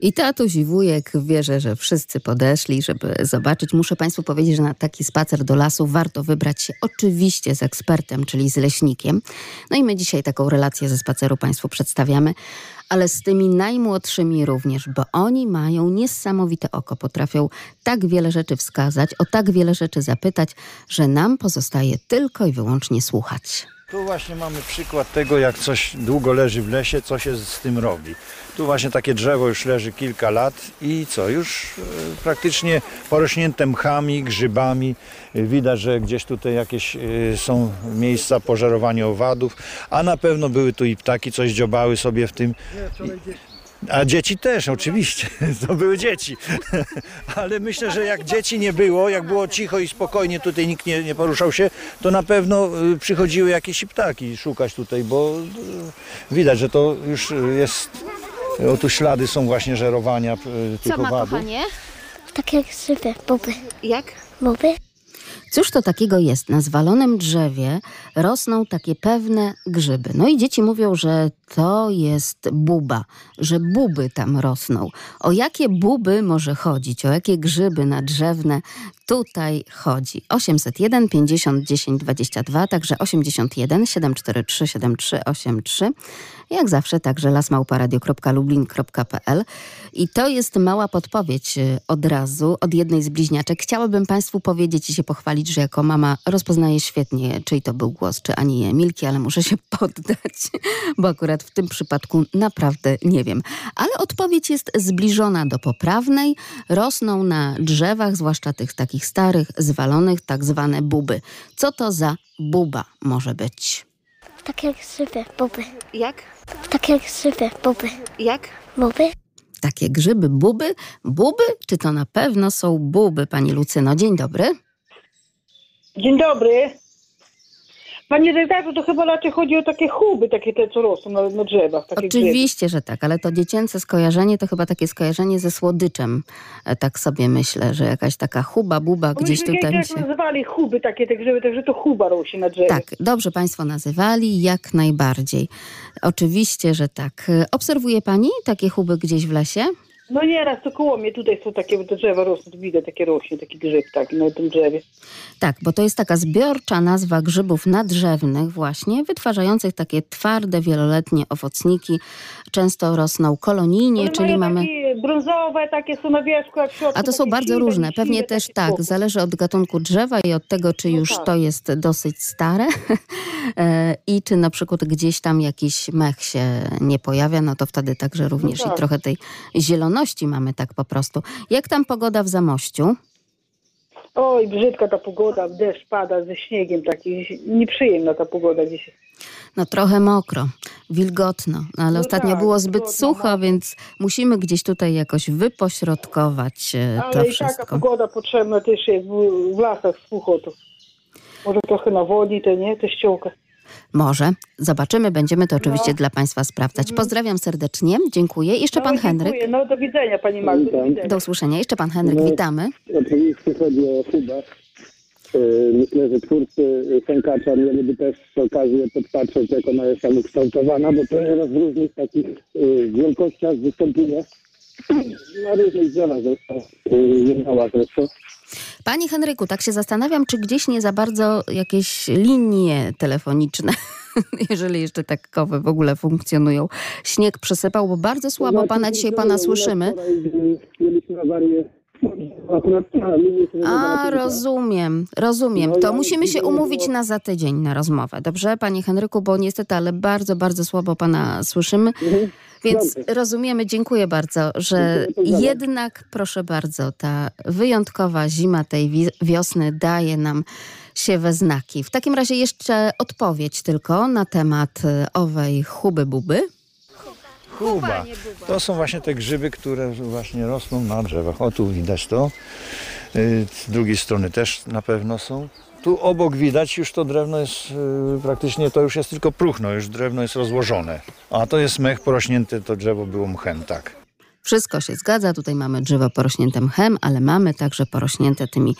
I tatuś i wujek wierzę, że wszyscy podeszli, żeby zobaczyć. Muszę Państwu powiedzieć, że na taki spacer do lasu warto wybrać się oczywiście z ekspertem, czyli z leśnikiem. No i my dzisiaj taką relację ze spaceru Państwu przedstawiamy, ale z tymi najmłodszymi również, bo oni mają niesamowite oko, potrafią tak wiele rzeczy wskazać, o tak wiele rzeczy zapytać, że nam pozostaje tylko i wyłącznie słuchać. Tu właśnie mamy przykład tego, jak coś długo leży w lesie, co się z tym robi. Tu właśnie takie drzewo już leży kilka lat i co, już e, praktycznie porośnięte mchami, grzybami. E, Widać, że gdzieś tutaj jakieś e, są miejsca pożerowania owadów, a na pewno były tu i ptaki, coś dziobały sobie w tym. A dzieci też, oczywiście. To były dzieci. Ale myślę, że jak dzieci nie było, jak było cicho i spokojnie, tutaj nikt nie, nie poruszał się, to na pewno y, przychodziły jakieś ptaki szukać tutaj, bo y, widać, że to już y, jest. O tu ślady są właśnie żerowania tych owadów. Tak jak żywe, boby. Jak? Boby? Cóż to takiego jest? Na zwalonym drzewie rosną takie pewne grzyby. No i dzieci mówią, że to jest buba, że buby tam rosną. O jakie buby może chodzić? O jakie grzyby nadrzewne tutaj chodzi? 801 50 10 22, także 81 743 7383. Jak zawsze także lasmałparadio.lublin.pl i to jest mała podpowiedź y, od razu od jednej z bliźniaczek. Chciałabym Państwu powiedzieć i się pochwalić, że jako mama rozpoznaję świetnie, czyj to był głos, czy Ani Emilki, ale muszę się poddać, bo akurat w tym przypadku naprawdę nie wiem. Ale odpowiedź jest zbliżona do poprawnej. Rosną na drzewach, zwłaszcza tych takich starych, zwalonych, tak zwane buby. Co to za buba może być? Tak jak żywe, boby. Jak? Tak jak żywe, boby. Jak? Boby? Takie grzyby, buby? Buby? Czy to na pewno są buby, Pani Lucyno? Dzień dobry. Dzień dobry. Panie redaktorze, to chyba raczej chodzi o takie chuby, takie te, co rosną na, na drzewach. Oczywiście, że tak, ale to dziecięce skojarzenie to chyba takie skojarzenie ze słodyczem. E, Tak sobie myślę, że jakaś taka chuba, buba Bo gdzieś tutaj jak się... nazywali chuby takie te grzyby, także to chuba rośnie na drzewie. Tak, dobrze Państwo nazywali, jak najbardziej. Oczywiście, że tak. E, Obserwuje Pani takie chuby gdzieś w lesie? No nieraz to koło mnie tutaj są takie drzewa rosną, widać takie rośnie, taki grzyb taki na tym drzewie. Tak, bo to jest taka zbiorcza nazwa grzybów nadrzewnych właśnie, wytwarzających takie twarde, wieloletnie owocniki. Często rosną kolonijnie, One czyli mamy... brązowe, takie są na wierzchu, jak środku. A to są bardzo siwe, różne. siwe, Pewnie też tak, zależy od gatunku drzewa i od tego, czy No już tak. to jest dosyć stare e, i czy na przykład gdzieś tam jakiś mech się nie pojawia, no to wtedy także również tak. i trochę tej zieloności mamy tak po prostu. Jak tam pogoda w Zamościu? Oj, brzydka ta pogoda, deszcz pada ze śniegiem, taki nieprzyjemna ta pogoda dzisiaj. No trochę mokro, wilgotno, no, ale No ostatnio tak, było zbyt wilgotno, sucho, mokro. więc musimy gdzieś tutaj jakoś wypośrodkować e, to Ale i taka wszystko. pogoda potrzebna też jest w, w lasach sucho to. Może trochę nawodni to nie, to ściółka. Może. Zobaczymy, będziemy to oczywiście No. dla Państwa sprawdzać. Pozdrawiam serdecznie, dziękuję. Jeszcze Pan no, Henryk. dziękuję. No do widzenia Pani Magdo, do widzenia. Do usłyszenia. Jeszcze Pan Henryk, No. witamy. Oczywiście chodzi o chubę. Yy, Myślę, że twórcy sękacza mieliby też okazję podpatrzeć, jak ona jest tam ukształtowana, bo to jest w różnych takich yy, wielkościach występuje. Na różnych drzewach zresztą, jęzała zresztą. Panie Henryku, tak się zastanawiam, czy gdzieś nie za bardzo jakieś linie telefoniczne jeżeli jeszcze takowe w ogóle funkcjonują. Śnieg przysypał, bo bardzo słabo pana dzisiaj pana słyszymy. Mieliśmy awarię. Akurat a, A, rozumiem, rozumiem. No, To musimy się umówić na za tydzień na rozmowę. Dobrze, panie Henryku, bo niestety, ale bardzo, bardzo słabo pana słyszymy. Więc rozumiemy, dziękuję bardzo, że jednak, proszę bardzo, ta wyjątkowa zima tej wi- wiosny daje nam się we znaki. W takim razie jeszcze odpowiedź tylko na temat y, owej huby buby. Huba. To są właśnie te grzyby, które właśnie rosną na drzewach. O tu widać to. Y, Z drugiej strony też na pewno są. Tu obok widać już to drewno jest y, praktycznie, to już jest tylko próchno, już drewno jest rozłożone. A to jest mech porośnięty, to drzewo było mchem, tak. Wszystko się zgadza. Tutaj mamy drzewo porośnięte mchem, ale mamy także porośnięte tymi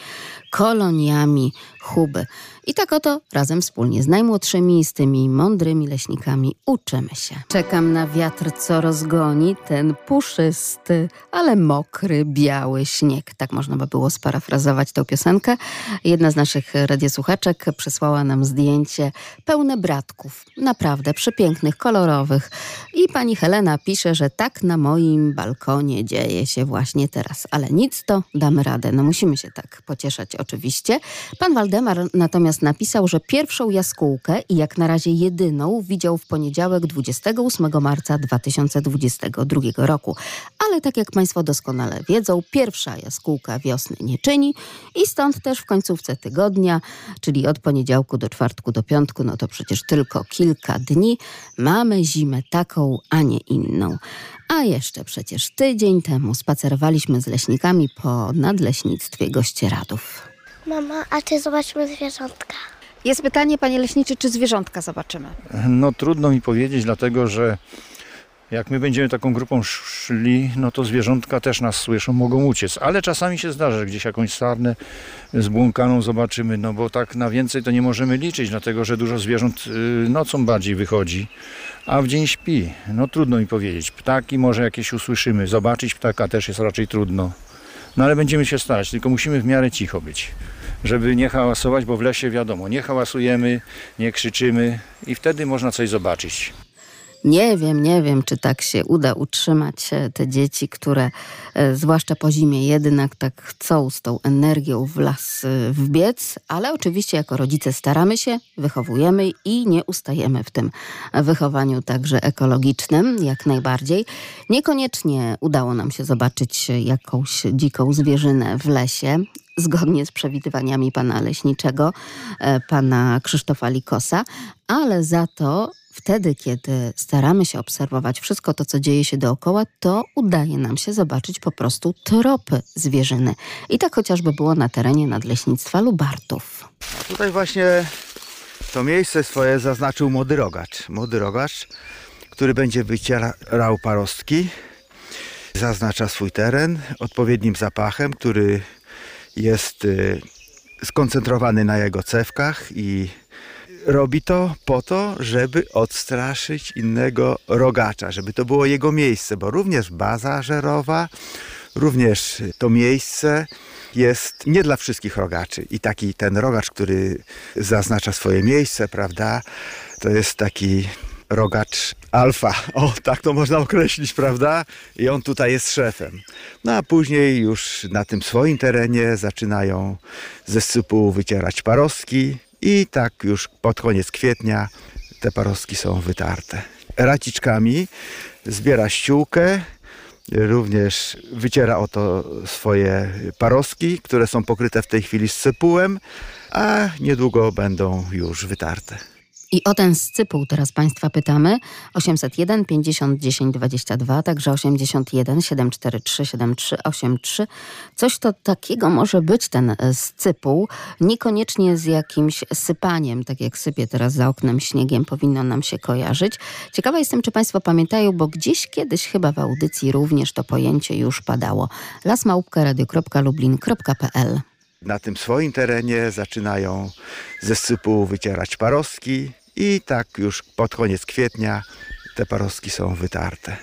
koloniami chuby. I tak oto razem wspólnie z najmłodszymi, z tymi mądrymi leśnikami uczymy się. Czekam na wiatr, co rozgoni ten puszysty, ale mokry, biały śnieg. Tak można by było sparafrazować tę piosenkę. Jedna z naszych radiosłuchaczek przysłała nam zdjęcie pełne bratków. Naprawdę przepięknych, kolorowych. I pani Helena pisze, że tak na moim balkonie dzieje się właśnie teraz. Ale nic to damy radę. No musimy się tak pocieszać oczywiście. Pan Waldemar natomiast napisał, że pierwszą jaskółkę i jak na razie jedyną widział w poniedziałek 28 marca 2022 roku. Ale tak jak Państwo doskonale wiedzą, pierwsza jaskółka wiosny nie czyni i stąd też w końcówce tygodnia, czyli od poniedziałku do czwartku do piątku, no to przecież tylko kilka dni, mamy zimę taką, a nie inną. A jeszcze przecież tydzień temu spacerowaliśmy z leśnikami po nadleśnictwie Gościeradów. Mama, a ty zobaczmy zwierzątka. Jest pytanie, panie leśniczy, czy zwierzątka zobaczymy? No trudno mi powiedzieć, dlatego że jak my będziemy taką grupą szli, no to zwierzątka też nas słyszą, mogą uciec. Ale czasami się zdarza, że gdzieś jakąś sarnę zbłąkaną zobaczymy, no bo tak na więcej to nie możemy liczyć, dlatego że dużo zwierząt y, nocą bardziej wychodzi, a w dzień śpi. No trudno mi powiedzieć. Ptaki może jakieś usłyszymy, zobaczyć ptaka też jest raczej trudno. No ale będziemy się starać, tylko musimy w miarę cicho być, żeby nie hałasować, bo w lesie wiadomo, nie hałasujemy, nie krzyczymy i wtedy można coś zobaczyć. Nie wiem, nie wiem, czy tak się uda utrzymać e, te dzieci, które e, zwłaszcza po zimie jednak tak chcą z tą energią w las e, wbiec, ale oczywiście jako rodzice staramy się, wychowujemy i nie ustajemy w tym wychowaniu także ekologicznym, jak najbardziej. Niekoniecznie udało nam się zobaczyć jakąś dziką zwierzynę w lesie, zgodnie z przewidywaniami pana leśniczego, e, pana Krzysztofa Likosa, ale za to wtedy, kiedy staramy się obserwować wszystko to, co dzieje się dookoła, to udaje nam się zobaczyć po prostu tropy zwierzyny. I tak chociażby było na terenie Nadleśnictwa Lubartów. Tutaj właśnie to miejsce swoje zaznaczył młody rogacz. Młody rogacz, który będzie wycierał parostki, zaznacza swój teren odpowiednim zapachem, który jest y, skoncentrowany na jego cewkach i robi to po to, żeby odstraszyć innego rogacza, żeby to było jego miejsce, bo również baza żerowa, również to miejsce jest nie dla wszystkich rogaczy. I taki ten rogacz, który zaznacza swoje miejsce, prawda, to jest taki rogacz alfa. O, tak to można określić, prawda? I on tutaj jest szefem. No a później już na tym swoim terenie zaczynają ze sypu wycierać parostki i tak już pod koniec kwietnia te parostki są wytarte. Raciczkami zbiera ściółkę, również wyciera oto swoje parostki, które są pokryte w tej chwili sypułem, a niedługo będą już wytarte. I o ten scypuł teraz Państwa pytamy. 801 50 10 22, także 81 743 7383. Coś to takiego może być ten e, scypuł. Niekoniecznie z jakimś sypaniem, tak jak sypie teraz za oknem śniegiem, powinno nam się kojarzyć. Ciekawa jestem, czy Państwo pamiętają, bo gdzieś kiedyś chyba w audycji również to pojęcie już padało. lasmałpka.radio.lublin.pl Na tym swoim terenie zaczynają ze sypu wycierać parostki i tak już pod koniec kwietnia te parostki są wytarte.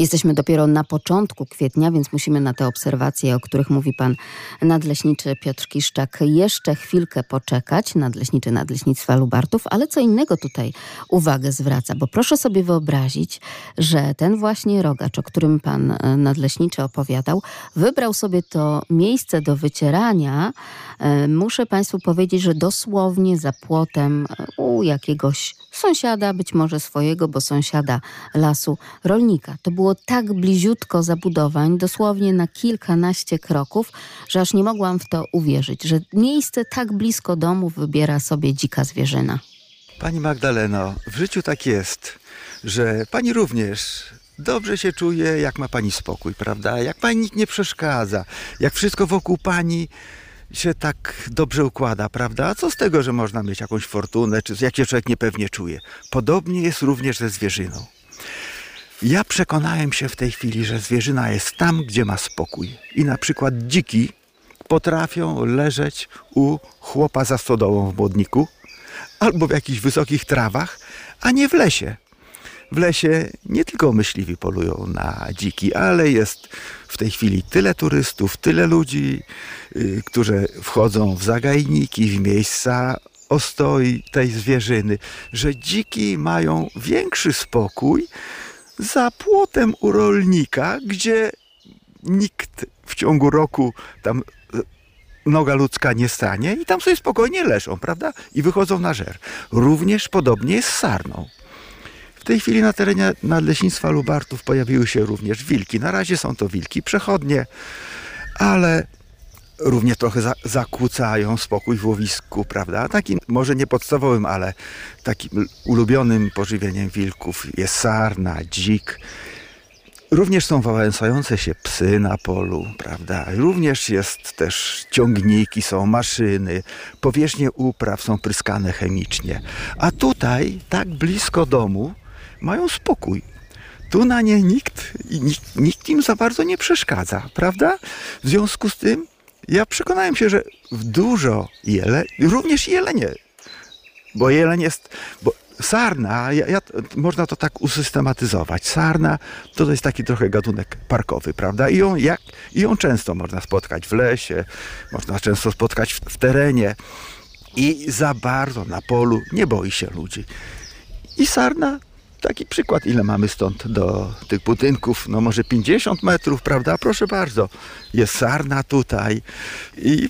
Jesteśmy dopiero na początku kwietnia, więc musimy na te obserwacje, o których mówi pan nadleśniczy Piotr Kiszczak, jeszcze chwilkę poczekać, nadleśniczy Nadleśnictwa Lubartów, ale co innego tutaj uwagę zwraca, bo proszę sobie wyobrazić, że ten właśnie rogacz, o którym pan e, nadleśniczy opowiadał, wybrał sobie to miejsce do wycierania, e, muszę państwu powiedzieć, że dosłownie za płotem e, u jakiegoś sąsiada, być może swojego, bo sąsiada lasu rolnika. To było tak bliziutko zabudowań, dosłownie na kilkanaście kroków, że aż nie mogłam w to uwierzyć, że miejsce tak blisko domu wybiera sobie dzika zwierzyna. Pani Magdaleno, w życiu tak jest, że pani również dobrze się czuje, jak ma pani spokój, prawda? Jak pani nikt nie przeszkadza, jak wszystko wokół pani się tak dobrze układa, prawda? A co z tego, że można mieć jakąś fortunę, czy jak się człowiek niepewnie czuje? Podobnie jest również ze zwierzyną. Ja przekonałem się w tej chwili, że zwierzyna jest tam, gdzie ma spokój. I na przykład dziki potrafią leżeć u chłopa za stodołą w błodniku albo w jakichś wysokich trawach, a nie w lesie. W lesie nie tylko myśliwi polują na dziki, ale jest w tej chwili tyle turystów, tyle ludzi, yy, którzy wchodzą w zagajniki, w miejsca ostoi tej zwierzyny, że dziki mają większy spokój za płotem u rolnika, gdzie nikt w ciągu roku tam noga ludzka nie stanie i tam sobie spokojnie leżą, prawda? I wychodzą na żer. Również podobnie jest z sarną. W tej chwili na terenie Nadleśnictwa Lubartów pojawiły się również wilki. Na razie są to wilki przechodnie, ale równie trochę za, zakłócają spokój w łowisku, prawda? Takim może nie podstawowym, ale takim ulubionym pożywieniem wilków jest sarna, dzik. Również są wałęsające się psy na polu, prawda? Również jest też ciągniki, są maszyny, powierzchnie upraw są pryskane chemicznie. A tutaj, tak blisko domu, mają spokój. Tu na nie nikt, nikt, nikt im za bardzo nie przeszkadza, prawda? W związku z tym ja przekonałem się, że w dużo jele, również jelenie, bo jeleń jest, bo sarna, ja, ja, można to tak usystematyzować. Sarna to, jest taki trochę gatunek parkowy, prawda? I ją, jak, I ją często można spotkać w lesie, można często spotkać w, w terenie i za bardzo na polu nie boi się ludzi. I sarna taki przykład, ile mamy stąd do tych budynków, no może 50 metrów, prawda? Proszę bardzo, jest sarna tutaj i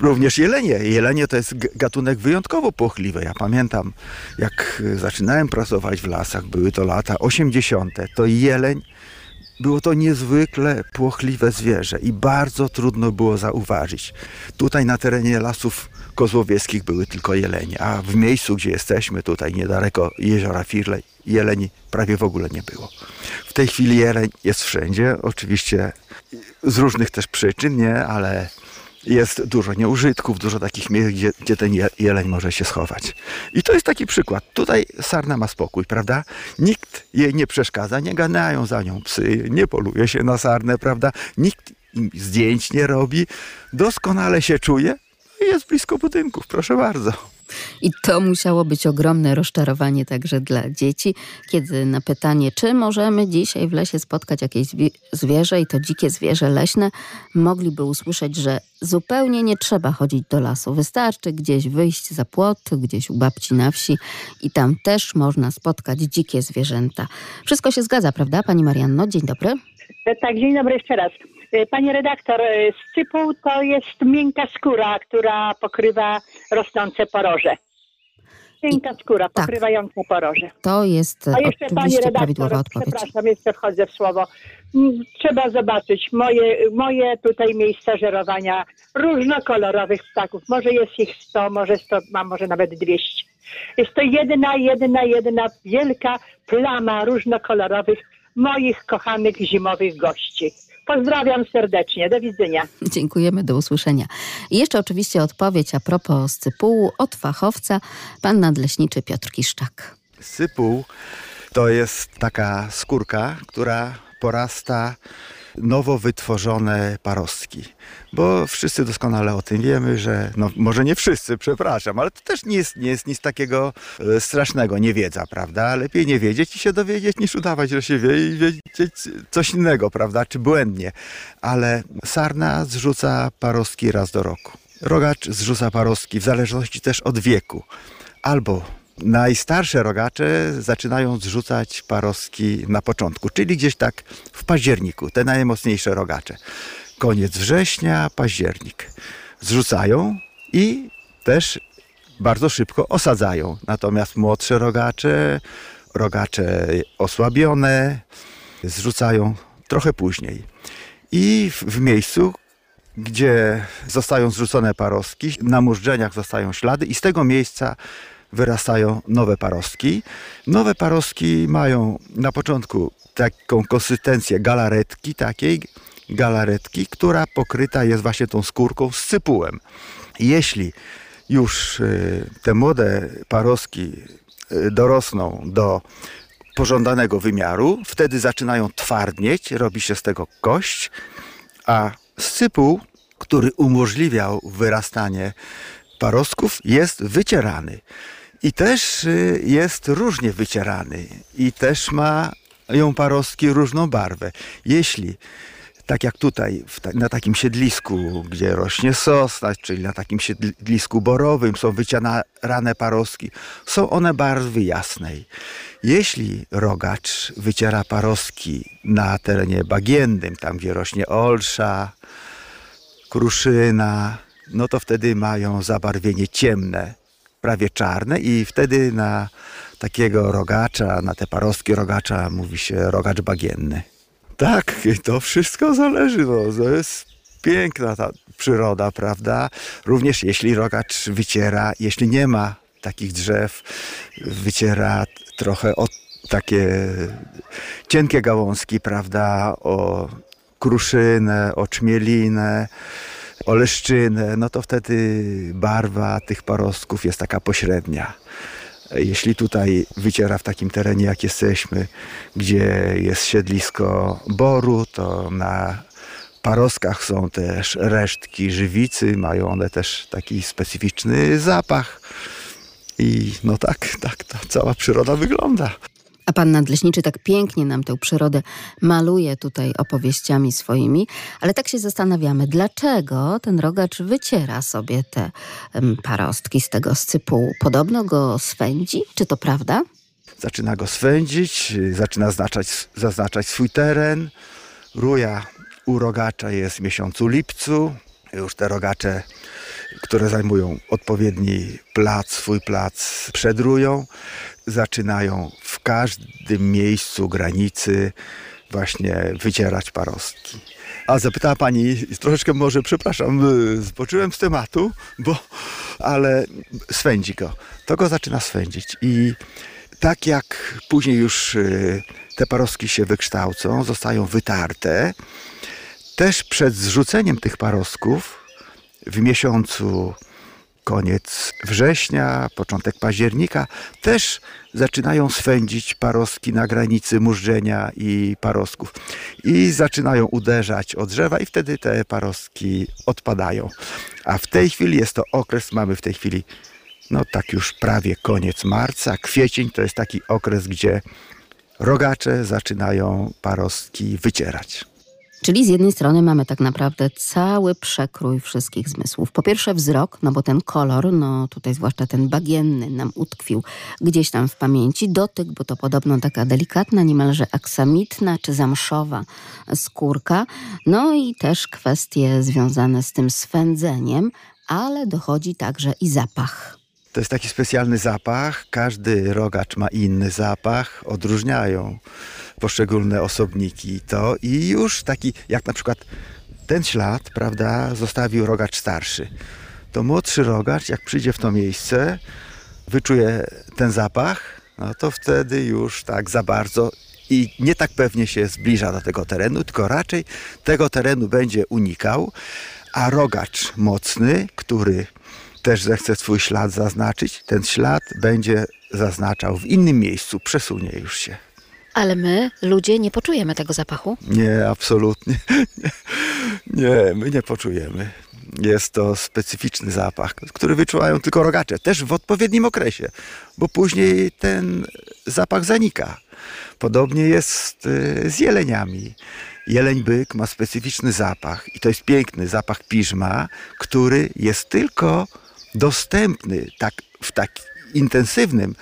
również jelenie. Jelenie to jest gatunek wyjątkowo płochliwy. Ja pamiętam, jak zaczynałem pracować w lasach, były to lata 80., to jeleń było to niezwykle płochliwe zwierzę i bardzo trudno było zauważyć. Tutaj na terenie lasów kozłowieckich były tylko jelenie, a w miejscu, gdzie jesteśmy, tutaj niedaleko jeziora Firlej, jeleni prawie w ogóle nie było. W tej chwili jeleń jest wszędzie, oczywiście z różnych też przyczyn, nie, ale jest dużo nieużytków, dużo takich miejsc, gdzie, gdzie ten jeleń może się schować. I to jest taki przykład. Tutaj sarna ma spokój, prawda? Nikt jej nie przeszkadza, nie ganiają za nią psy, nie poluje się na sarnę, prawda? Nikt zdjęć nie robi, doskonale się czuje jest blisko budynków, proszę bardzo. I to musiało być ogromne rozczarowanie także dla dzieci, kiedy na pytanie, czy możemy dzisiaj w lesie spotkać jakieś zwierzę, i to dzikie zwierzę leśne, mogliby usłyszeć, że zupełnie nie trzeba chodzić do lasu. Wystarczy gdzieś wyjść za płot, gdzieś u babci na wsi i tam też można spotkać dzikie zwierzęta. Wszystko się zgadza, prawda, pani Marianno? Dzień dobry. Tak, dzień dobry jeszcze raz. E, Pani redaktor, scypuł to jest miękka skóra, która pokrywa rosnące poroże. Miękka skóra tak. pokrywająca poroże. To jest A jeszcze prawidłowa redaktor, odpowiedź. przepraszam, jeszcze wchodzę w słowo. Mm, Trzeba zobaczyć moje, moje tutaj miejsca żerowania różnokolorowych ptaków. Może jest ich 100, może 100, mam może nawet 200. Jest to jedna, jedna, jedna wielka plama różnokolorowych moich kochanych zimowych gości. Pozdrawiam serdecznie. Do widzenia. Dziękujemy, do usłyszenia. I jeszcze oczywiście odpowiedź a propos scypułu od fachowca, pan nadleśniczy Piotr Kiszczak. Sypuł to jest taka skórka, która porasta nowo wytworzone parostki. Bo wszyscy doskonale o tym wiemy, że, no może nie wszyscy, przepraszam, ale to też nie jest, nie jest nic takiego e, strasznego, niewiedza, prawda? Lepiej nie wiedzieć i się dowiedzieć, niż udawać, że się wie i wiedzieć coś innego, prawda? Czy błędnie. Ale sarna zrzuca parostki raz do roku. Rogacz zrzuca parostki w zależności też od wieku. Albo najstarsze rogacze zaczynają zrzucać parostki na początku, czyli gdzieś tak w październiku, te najmocniejsze rogacze. Koniec września, październik. Zrzucają i też bardzo szybko osadzają. Natomiast młodsze rogacze, rogacze osłabione, zrzucają trochę później. I w, miejscu, gdzie zostają zrzucone parostki, na mużdżeniach zostają ślady i z tego miejsca wyrastają nowe parostki. Nowe parostki mają na początku taką konsystencję galaretki takiej, galaretki, która pokryta jest właśnie tą skórką z cypułem. Jeśli już y, te młode parostki y, dorosną do pożądanego wymiaru, wtedy zaczynają twardnieć, robi się z tego kość, a sypuł, który umożliwiał wyrastanie parostków, jest wycierany. I też y, jest różnie wycierany i też ma ją parostki różną barwę. Jeśli tak jak tutaj, na takim siedlisku, gdzie rośnie sosna, czyli na takim siedlisku borowym są wycierane parostki, są one barwy jasnej. Jeśli rogacz wyciera parostki na terenie bagiennym, tam gdzie rośnie olsza, kruszyna, no to wtedy mają zabarwienie ciemne, prawie czarne i wtedy na takiego rogacza, na te parostki rogacza mówi się rogacz bagienny. Tak, to wszystko zależy. No. To jest piękna ta przyroda, prawda? Również jeśli rogacz wyciera, jeśli nie ma takich drzew, wyciera trochę o takie cienkie gałązki, prawda? O kruszynę, o czmielinę, o leszczynę, no to wtedy barwa tych parostków jest taka pośrednia. Jeśli tutaj wyciera w takim terenie, jak jesteśmy, gdzie jest siedlisko boru, to na parostkach są też resztki żywicy, mają one też taki specyficzny zapach. I no tak, tak ta cała przyroda wygląda. A pan nadleśniczy tak pięknie nam tę przyrodę maluje tutaj opowieściami swoimi, ale tak się zastanawiamy, dlaczego ten rogacz wyciera sobie te parostki z tego scypułu. Podobno go swędzi, czy to prawda? Zaczyna go swędzić, zaczyna zaznaczać, zaznaczać swój teren. Ruja u rogacza jest w miesiącu lipcu. Już te rogacze, które zajmują odpowiedni plac, swój plac, przedrują zaczynają w każdym miejscu granicy właśnie wycierać parostki. A zapytała pani, troszeczkę może, przepraszam, zboczyłem z tematu, bo, ale swędzi go. To go zaczyna swędzić i tak jak później już y, te parostki się wykształcą, zostają wytarte, też przed zrzuceniem tych parostków w miesiącu koniec września, początek października też zaczynają swędzić parostki na granicy mużdżenia i parostków. I zaczynają uderzać o drzewa i wtedy te parostki odpadają. A w tej chwili jest to okres, mamy w tej chwili no tak już prawie koniec marca. Kwiecień to jest taki okres, gdzie rogacze zaczynają parostki wycierać. Czyli z jednej strony mamy tak naprawdę cały przekrój wszystkich zmysłów. Po pierwsze wzrok, no bo ten kolor, no tutaj zwłaszcza ten bagienny nam utkwił gdzieś tam w pamięci. Dotyk, bo to podobno taka delikatna, niemalże aksamitna czy zamszowa skórka. No i też kwestie związane z tym swędzeniem, ale dochodzi także i zapach. To jest taki specjalny zapach. Każdy rogacz ma inny zapach, odróżniają poszczególne osobniki to i już taki, jak na przykład ten ślad, prawda, zostawił rogacz starszy. To młodszy rogacz, jak przyjdzie w to miejsce, wyczuje ten zapach, no to wtedy już tak za bardzo i nie tak pewnie się zbliża do tego terenu, tylko raczej tego terenu będzie unikał, a rogacz mocny, który też zechce swój ślad zaznaczyć, ten ślad będzie zaznaczał w innym miejscu, przesunie już się. Ale my, ludzie, nie poczujemy tego zapachu? Nie, absolutnie. Nie, my nie poczujemy. Jest to specyficzny zapach, który wyczuwają tylko rogacze, też w odpowiednim okresie, bo później ten zapach zanika. Podobnie jest y, z jeleniami. Jeleń byk ma specyficzny zapach i to jest piękny zapach piżma, który jest tylko dostępny tak, w tak intensywnym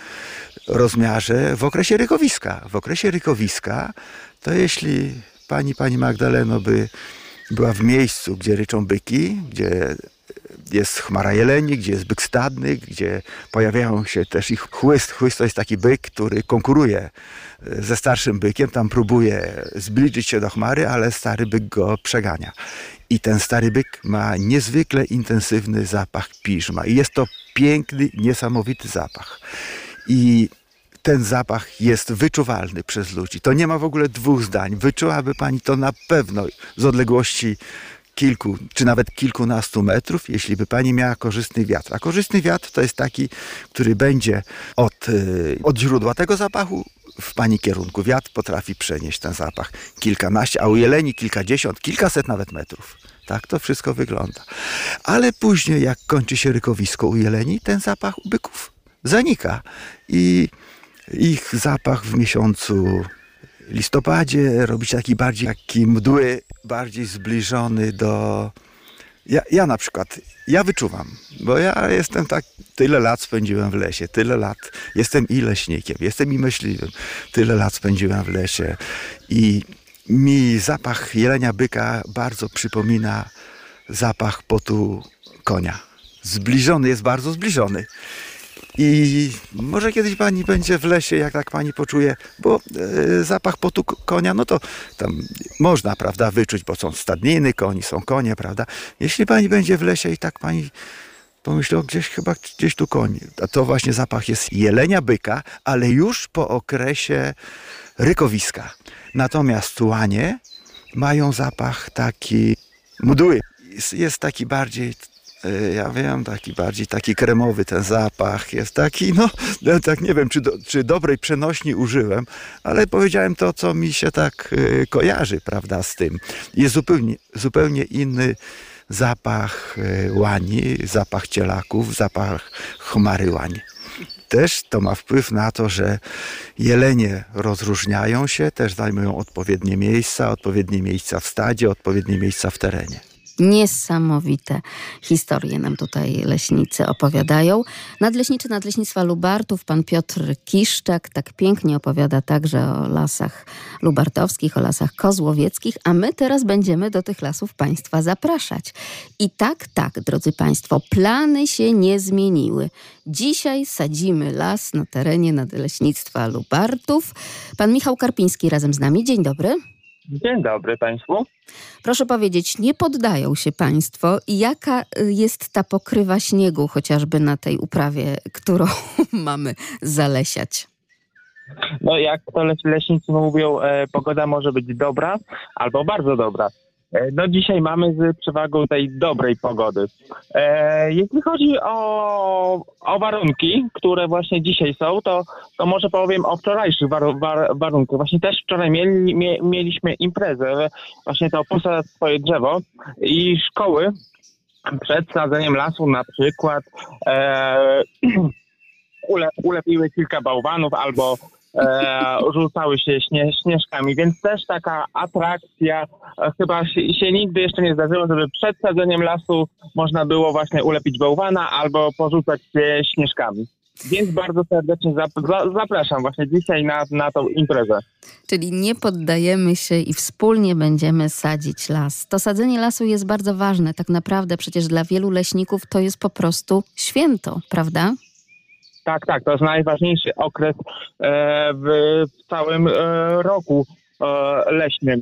rozmiarze w okresie rykowiska. W okresie rykowiska to jeśli pani, pani Magdaleno by była w miejscu, gdzie ryczą byki, gdzie jest chmara jeleni, gdzie jest byk stadny, gdzie pojawiają się też ich chłyst. Chłyst to jest taki byk, który konkuruje e, ze starszym bykiem, tam próbuje zbliżyć się do chmary, ale stary byk go przegania. I ten stary byk ma niezwykle intensywny zapach piżma. I jest to piękny, niesamowity zapach. I ten zapach jest wyczuwalny przez ludzi. To nie ma w ogóle dwóch zdań. Wyczułaby pani to na pewno z odległości kilku, czy nawet kilkunastu metrów, jeśli by pani miała korzystny wiatr. A korzystny wiatr to jest taki, który będzie od, y, od źródła tego zapachu w pani kierunku. Wiatr potrafi przenieść ten zapach kilkanaście, a u jeleni kilkadziesiąt, kilkaset nawet metrów. Tak to wszystko wygląda. Ale później, jak kończy się rykowisko u jeleni, ten zapach u byków zanika. I ich zapach w miesiącu listopadzie robi się taki bardziej taki mdły, bardziej zbliżony do... Ja, ja na przykład, ja wyczuwam, bo ja jestem tak, tyle lat spędziłem w lesie, tyle lat, jestem i leśnikiem, jestem i myśliwym, tyle lat spędziłem w lesie i mi zapach jelenia byka bardzo przypomina zapach potu konia. Zbliżony jest bardzo zbliżony. I może kiedyś pani będzie w lesie, jak tak pani poczuje, bo e, zapach potu konia, no to tam można, prawda, wyczuć, bo są stadniny koni, są konie, prawda. Jeśli pani będzie w lesie i tak pani pomyśli, o gdzieś chyba gdzieś tu koń, a to właśnie zapach jest jelenia byka, ale już po okresie rykowiska. Natomiast łanie mają zapach taki mdły. Jest, jest taki bardziej ja wiem, taki bardziej taki kremowy ten zapach jest taki, no, tak nie wiem, czy, do, czy dobrej przenośni użyłem, ale powiedziałem to, co mi się tak y, kojarzy, prawda, z tym. Jest zupełnie, zupełnie inny zapach y, łani, zapach cielaków, zapach chmary łani. Też to ma wpływ na to, że jelenie rozróżniają się, też zajmują odpowiednie miejsca, odpowiednie miejsca w stadzie, odpowiednie miejsca w terenie. Niesamowite historie nam tutaj leśnicy opowiadają. Nadleśniczy Nadleśnictwa Lubartów, pan Piotr Kiszczak, tak pięknie opowiada także o lasach lubartowskich, o lasach kozłowieckich, a my teraz będziemy do tych lasów państwa zapraszać. I tak, tak, drodzy państwo, plany się nie zmieniły. Dzisiaj sadzimy las na terenie Nadleśnictwa Lubartów. Pan Michał Karpiński razem z nami. Dzień dobry. Dzień dobry Państwu. Proszę powiedzieć, nie poddają się Państwo i jaka y, jest ta pokrywa śniegu chociażby na tej uprawie, którą mamy zalesiać? No jak to leśnicy mówią, e, pogoda może być dobra albo bardzo dobra. E, no dzisiaj mamy z przewagą tej dobrej pogody. E, jeśli chodzi o, o warunki, które właśnie dzisiaj są, to, to może powiem o wczorajszych war, war, warunkach. Właśnie też wczoraj mieli, mie, mieliśmy imprezę, właśnie to posad swoje drzewo i szkoły przed sadzeniem lasu na przykład e, ule, ulepiły kilka bałwanów albo e, rzucały się śnie, śnieżkami, więc też taka atrakcja e, chyba się, się, nigdy jeszcze nie zdarzyło, żeby przed sadzeniem lasu można było właśnie ulepić bałwana albo porzucać się śnieżkami. Więc bardzo serdecznie zapraszam właśnie dzisiaj na, na tą imprezę. Czyli nie poddajemy się i wspólnie będziemy sadzić las. To sadzenie lasu jest bardzo ważne. Tak naprawdę przecież dla wielu leśników to jest po prostu święto, prawda? Tak, tak, to jest najważniejszy okres e, w, całym e, roku e, leśnym.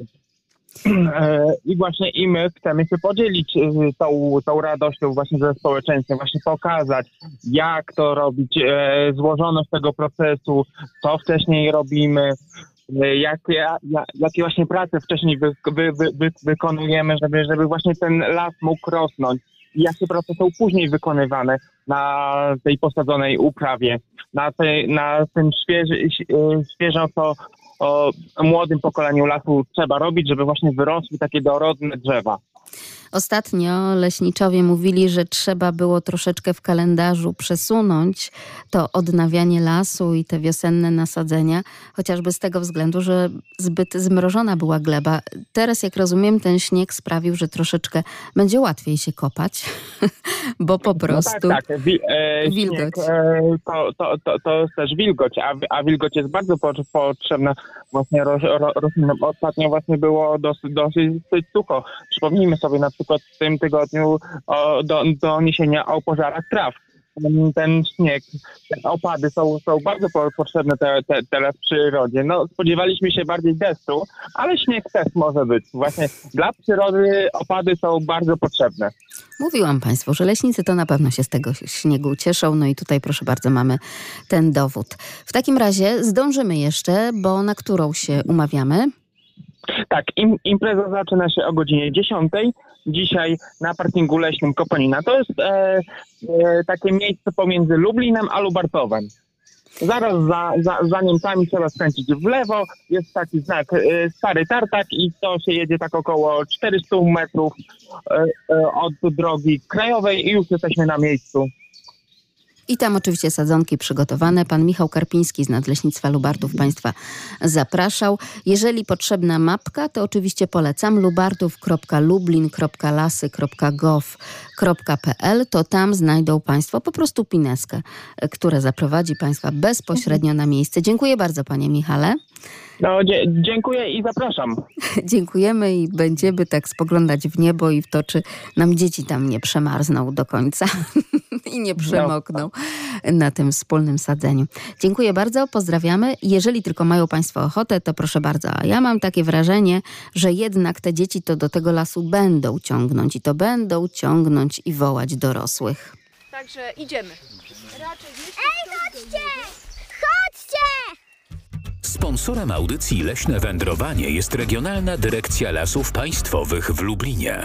I właśnie i my chcemy się podzielić tą, tą radością właśnie ze społeczeństwem, właśnie pokazać, jak to robić, złożoność tego procesu, co wcześniej robimy, jakie, jakie właśnie prace wcześniej wy, wy, wy, wykonujemy, żeby, żeby właśnie ten las mógł rosnąć jakie prace są później wykonywane na tej posadzonej uprawie, na, tej, na tym świeży, świeżo to o młodym pokoleniu lasu trzeba robić, żeby właśnie wyrosły takie dorodne drzewa. Ostatnio leśniczowie mówili, że trzeba było troszeczkę w kalendarzu przesunąć to odnawianie lasu i te wiosenne nasadzenia, chociażby z tego względu, że zbyt zmrożona była gleba. Teraz, jak rozumiem, ten śnieg sprawił, że troszeczkę będzie łatwiej się kopać, bo po prostu No tak, tak. Wi- e, wilgoć. Śnieg, e, to, to, to, to jest też wilgoć, a, a wilgoć jest bardzo po, potrzebna właśnie ro, ro. Ostatnio właśnie było dosyć, dosyć sucho. Przypomnijmy sobie na przykład w tym tygodniu o, do, doniesienia o pożarach traw. Ten- Ten śnieg, te opady są, są bardzo po, potrzebne te, te, teraz w przyrodzie. No, spodziewaliśmy się bardziej deszczu, ale śnieg też może być. Właśnie dla przyrody opady są bardzo potrzebne. Mówiłam Państwu, że leśnicy to na pewno się z tego śniegu cieszą. No i tutaj proszę bardzo mamy ten dowód. W takim razie zdążymy jeszcze, bo na którą się umawiamy? Tak, im, impreza zaczyna się o godzinie 10. Dzisiaj na parkingu leśnym Koponina. To jest e, e, takie miejsce pomiędzy Lublinem a Lubartowem. Zaraz za, za, za Niemcami trzeba skręcić w lewo. Jest taki znak e, Stary Tartak i to się jedzie tak około 400 metrów e, e, od drogi krajowej i już jesteśmy na miejscu. I tam oczywiście sadzonki przygotowane. Pan Michał Karpiński z Nadleśnictwa Lubardów Państwa zapraszał. Jeżeli potrzebna mapka, to oczywiście polecam lubardów.lublin.lasy.gov.pl to tam znajdą Państwo po prostu pineskę, która zaprowadzi Państwa bezpośrednio na miejsce. Dziękuję bardzo Panie Michale. No, dzie- dziękuję i zapraszam. Dziękujemy i będziemy tak spoglądać w niebo i w to, czy nam dzieci tam nie przemarzną do końca i nie przemokną na tym wspólnym sadzeniu. Dziękuję bardzo, pozdrawiamy. Jeżeli tylko mają Państwo ochotę, to proszę bardzo. A ja mam takie wrażenie, że jednak te dzieci to do tego lasu będą ciągnąć i to będą ciągnąć i wołać dorosłych. Także idziemy. Ej, chodźcie! Chodźcie! Sponsorem audycji Leśne Wędrowanie jest Regionalna Dyrekcja Lasów Państwowych w Lublinie.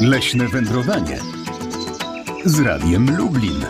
Leśne wędrowanie z Radiem Lublin.